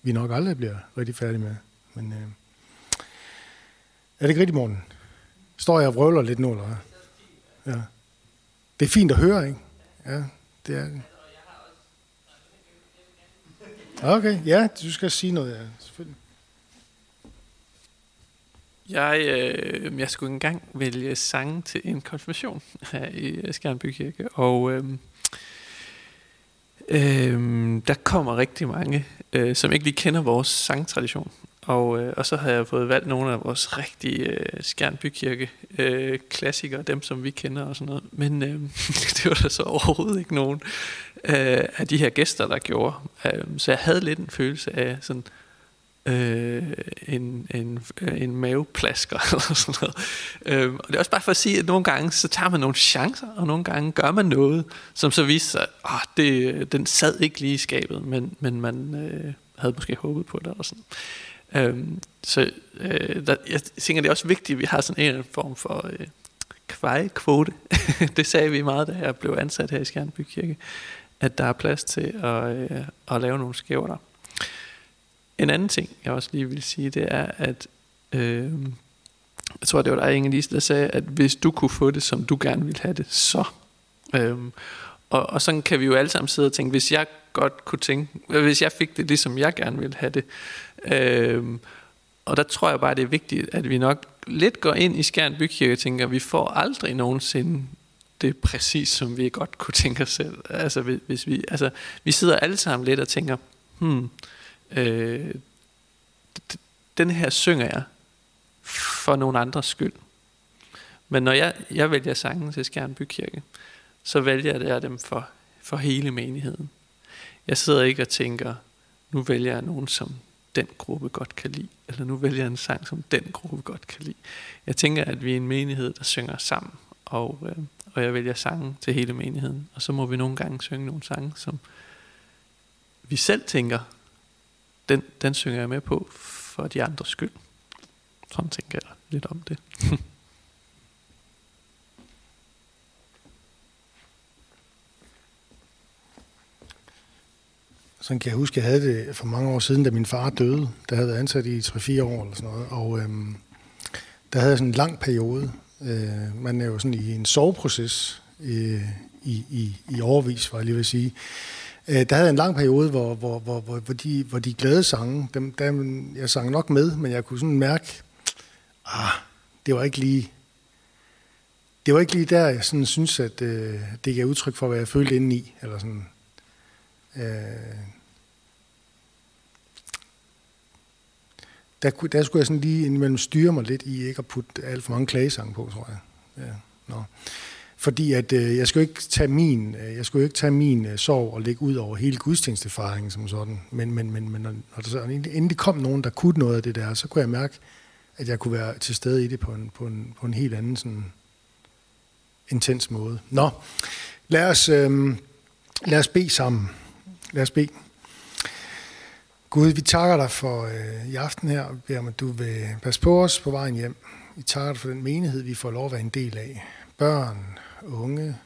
S1: vi nok aldrig bliver rigtig færdige med. Men øh, er det ikke rigtigt, morgen? Står jeg og vrøvler lidt nu, eller hvad? Ja. Det er fint at høre, ikke? Ja, det er Okay, ja, du skal sige noget, ja, selvfølgelig.
S5: Jeg, øh, jeg skulle engang vælge sange til en konfirmation her i øh, Skjernby Kirke, og øh, øh, der kommer rigtig mange, øh, som ikke lige kender vores sangtradition. Og, øh, og så har jeg fået valgt nogle af vores rigtige øh, Skjernbykirke øh, klassikere, dem som vi kender og sådan noget. Men øh, det var der så overhovedet ikke nogen øh, af de her gæster, der gjorde. Øh, så jeg havde lidt en følelse af sådan øh, en, en, øh, en maveplasker eller sådan noget. Øh, og det er også bare for at sige, at nogle gange så tager man nogle chancer, og nogle gange gør man noget, som så viser sig, at oh, det, den sad ikke lige i skabet, men, men man øh, havde måske håbet på det. Og sådan. Øhm, så øh, der, jeg tænker, det er også vigtigt, at vi har sådan en form for øh, kvejkvote. det sagde vi meget, da jeg blev ansat her i Skjernby Kirke, at der er plads til at, øh, at lave nogle skæver En anden ting, jeg også lige vil sige, det er, at øh, jeg tror, det var dig, Inge-Lise, der sagde, at hvis du kunne få det, som du gerne ville have det, så... Øh, og, og sådan kan vi jo alle sammen sidde og tænke, hvis jeg godt kunne tænke, hvis jeg fik det, ligesom jeg gerne ville have det, Øh, og der tror jeg bare, det er vigtigt, at vi nok lidt går ind i Skjern Bykirke og tænker, at vi får aldrig nogensinde det præcis, som vi godt kunne tænke os selv. Altså, hvis vi, altså, vi sidder alle sammen lidt og tænker, hmm, øh, den her synger jeg for nogle andres skyld. Men når jeg, jeg vælger sangen til Skjern Bykirke, så vælger jeg dem for, for hele menigheden. Jeg sidder ikke og tænker, nu vælger jeg nogen, som den gruppe godt kan lide, eller nu vælger jeg en sang, som den gruppe godt kan lide. Jeg tænker, at vi er en menighed, der synger sammen, og, øh, og jeg vælger sange til hele menigheden. Og så må vi nogle gange synge nogle sange, som vi selv tænker, den, den synger jeg med på for de andres skyld. Sådan tænker jeg lidt om det.
S1: sådan kan jeg huske, jeg havde det for mange år siden, da min far døde. Der havde været ansat i 3-4 år eller sådan noget. Og øhm, der havde jeg sådan en lang periode. Øh, man er jo sådan i en soveproces øh, i, i, i overvis, var jeg lige vil sige. Øh, der havde jeg en lang periode, hvor, hvor, hvor, hvor, hvor, de, hvor de glade sange, dem, dem, jeg sang nok med, men jeg kunne sådan mærke, ah, det var ikke lige det var ikke lige der, jeg sådan synes, at øh, det gav udtryk for, hvad jeg følte indeni. Eller sådan, øh, der, der skulle jeg sådan lige indimellem styre mig lidt i ikke at putte alt for mange klagesange på, tror jeg. Ja, no. Fordi at øh, jeg skulle ikke tage min, øh, jeg skulle ikke tage min øh, sorg og lægge ud over hele gudstjenestefaringen som sådan. Men, men, men, men når, når der så endelig kom nogen, der kunne noget af det der, så kunne jeg mærke, at jeg kunne være til stede i det på en, på en, på en helt anden sådan, intens måde. Nå, lad os, øh, lad os bede sammen. Lad os bede. Gud, vi takker dig for øh, i aften her, og beder om, at du vil passe på os på vejen hjem. Vi takker dig for den menighed, vi får lov at være en del af. Børn, unge,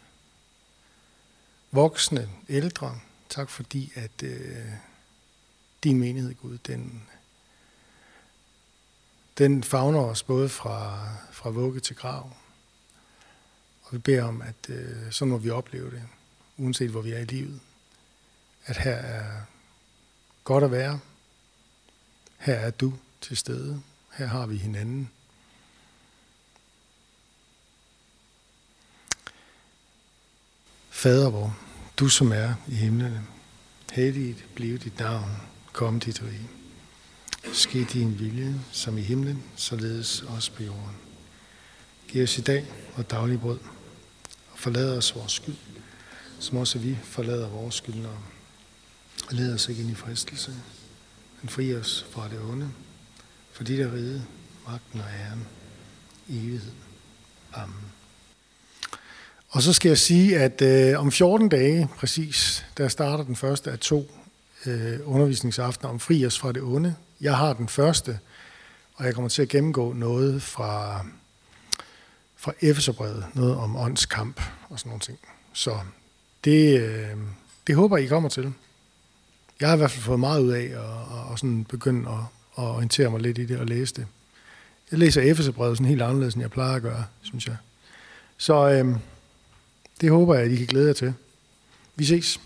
S1: voksne, ældre. Tak fordi, at øh, din menighed, Gud, den, den fagner os både fra, fra vugge til grav. Og vi beder om, at øh, så må vi opleve det, uanset hvor vi er i livet. At her er godt at være. Her er du til stede. Her har vi hinanden. Fader vor, du som er i himlene, helligt blive dit navn, kom dit rige. Ske din vilje, som i himlen, således også på jorden. Giv os i dag og daglig brød, og forlad os vores skyld, som også vi forlader vores skyldnere og led os ikke ind i fristelse, men fri os fra det onde, for dit er ride, magten og æren, i evighed. Amen. Og så skal jeg sige, at øh, om 14 dage præcis, der starter den første af to øh, undervisningsaftener om fri os fra det onde. Jeg har den første, og jeg kommer til at gennemgå noget fra, fra Efeserbrevet, noget om åndskamp og sådan nogle ting. Så det, øh, det håber I kommer til jeg har i hvert fald fået meget ud af at, at, sådan begynde at, at orientere mig lidt i det og læse det. Jeg læser Efeserbrevet sådan helt anderledes, end jeg plejer at gøre, synes jeg. Så øhm, det håber jeg, at I kan glæde jer til. Vi ses.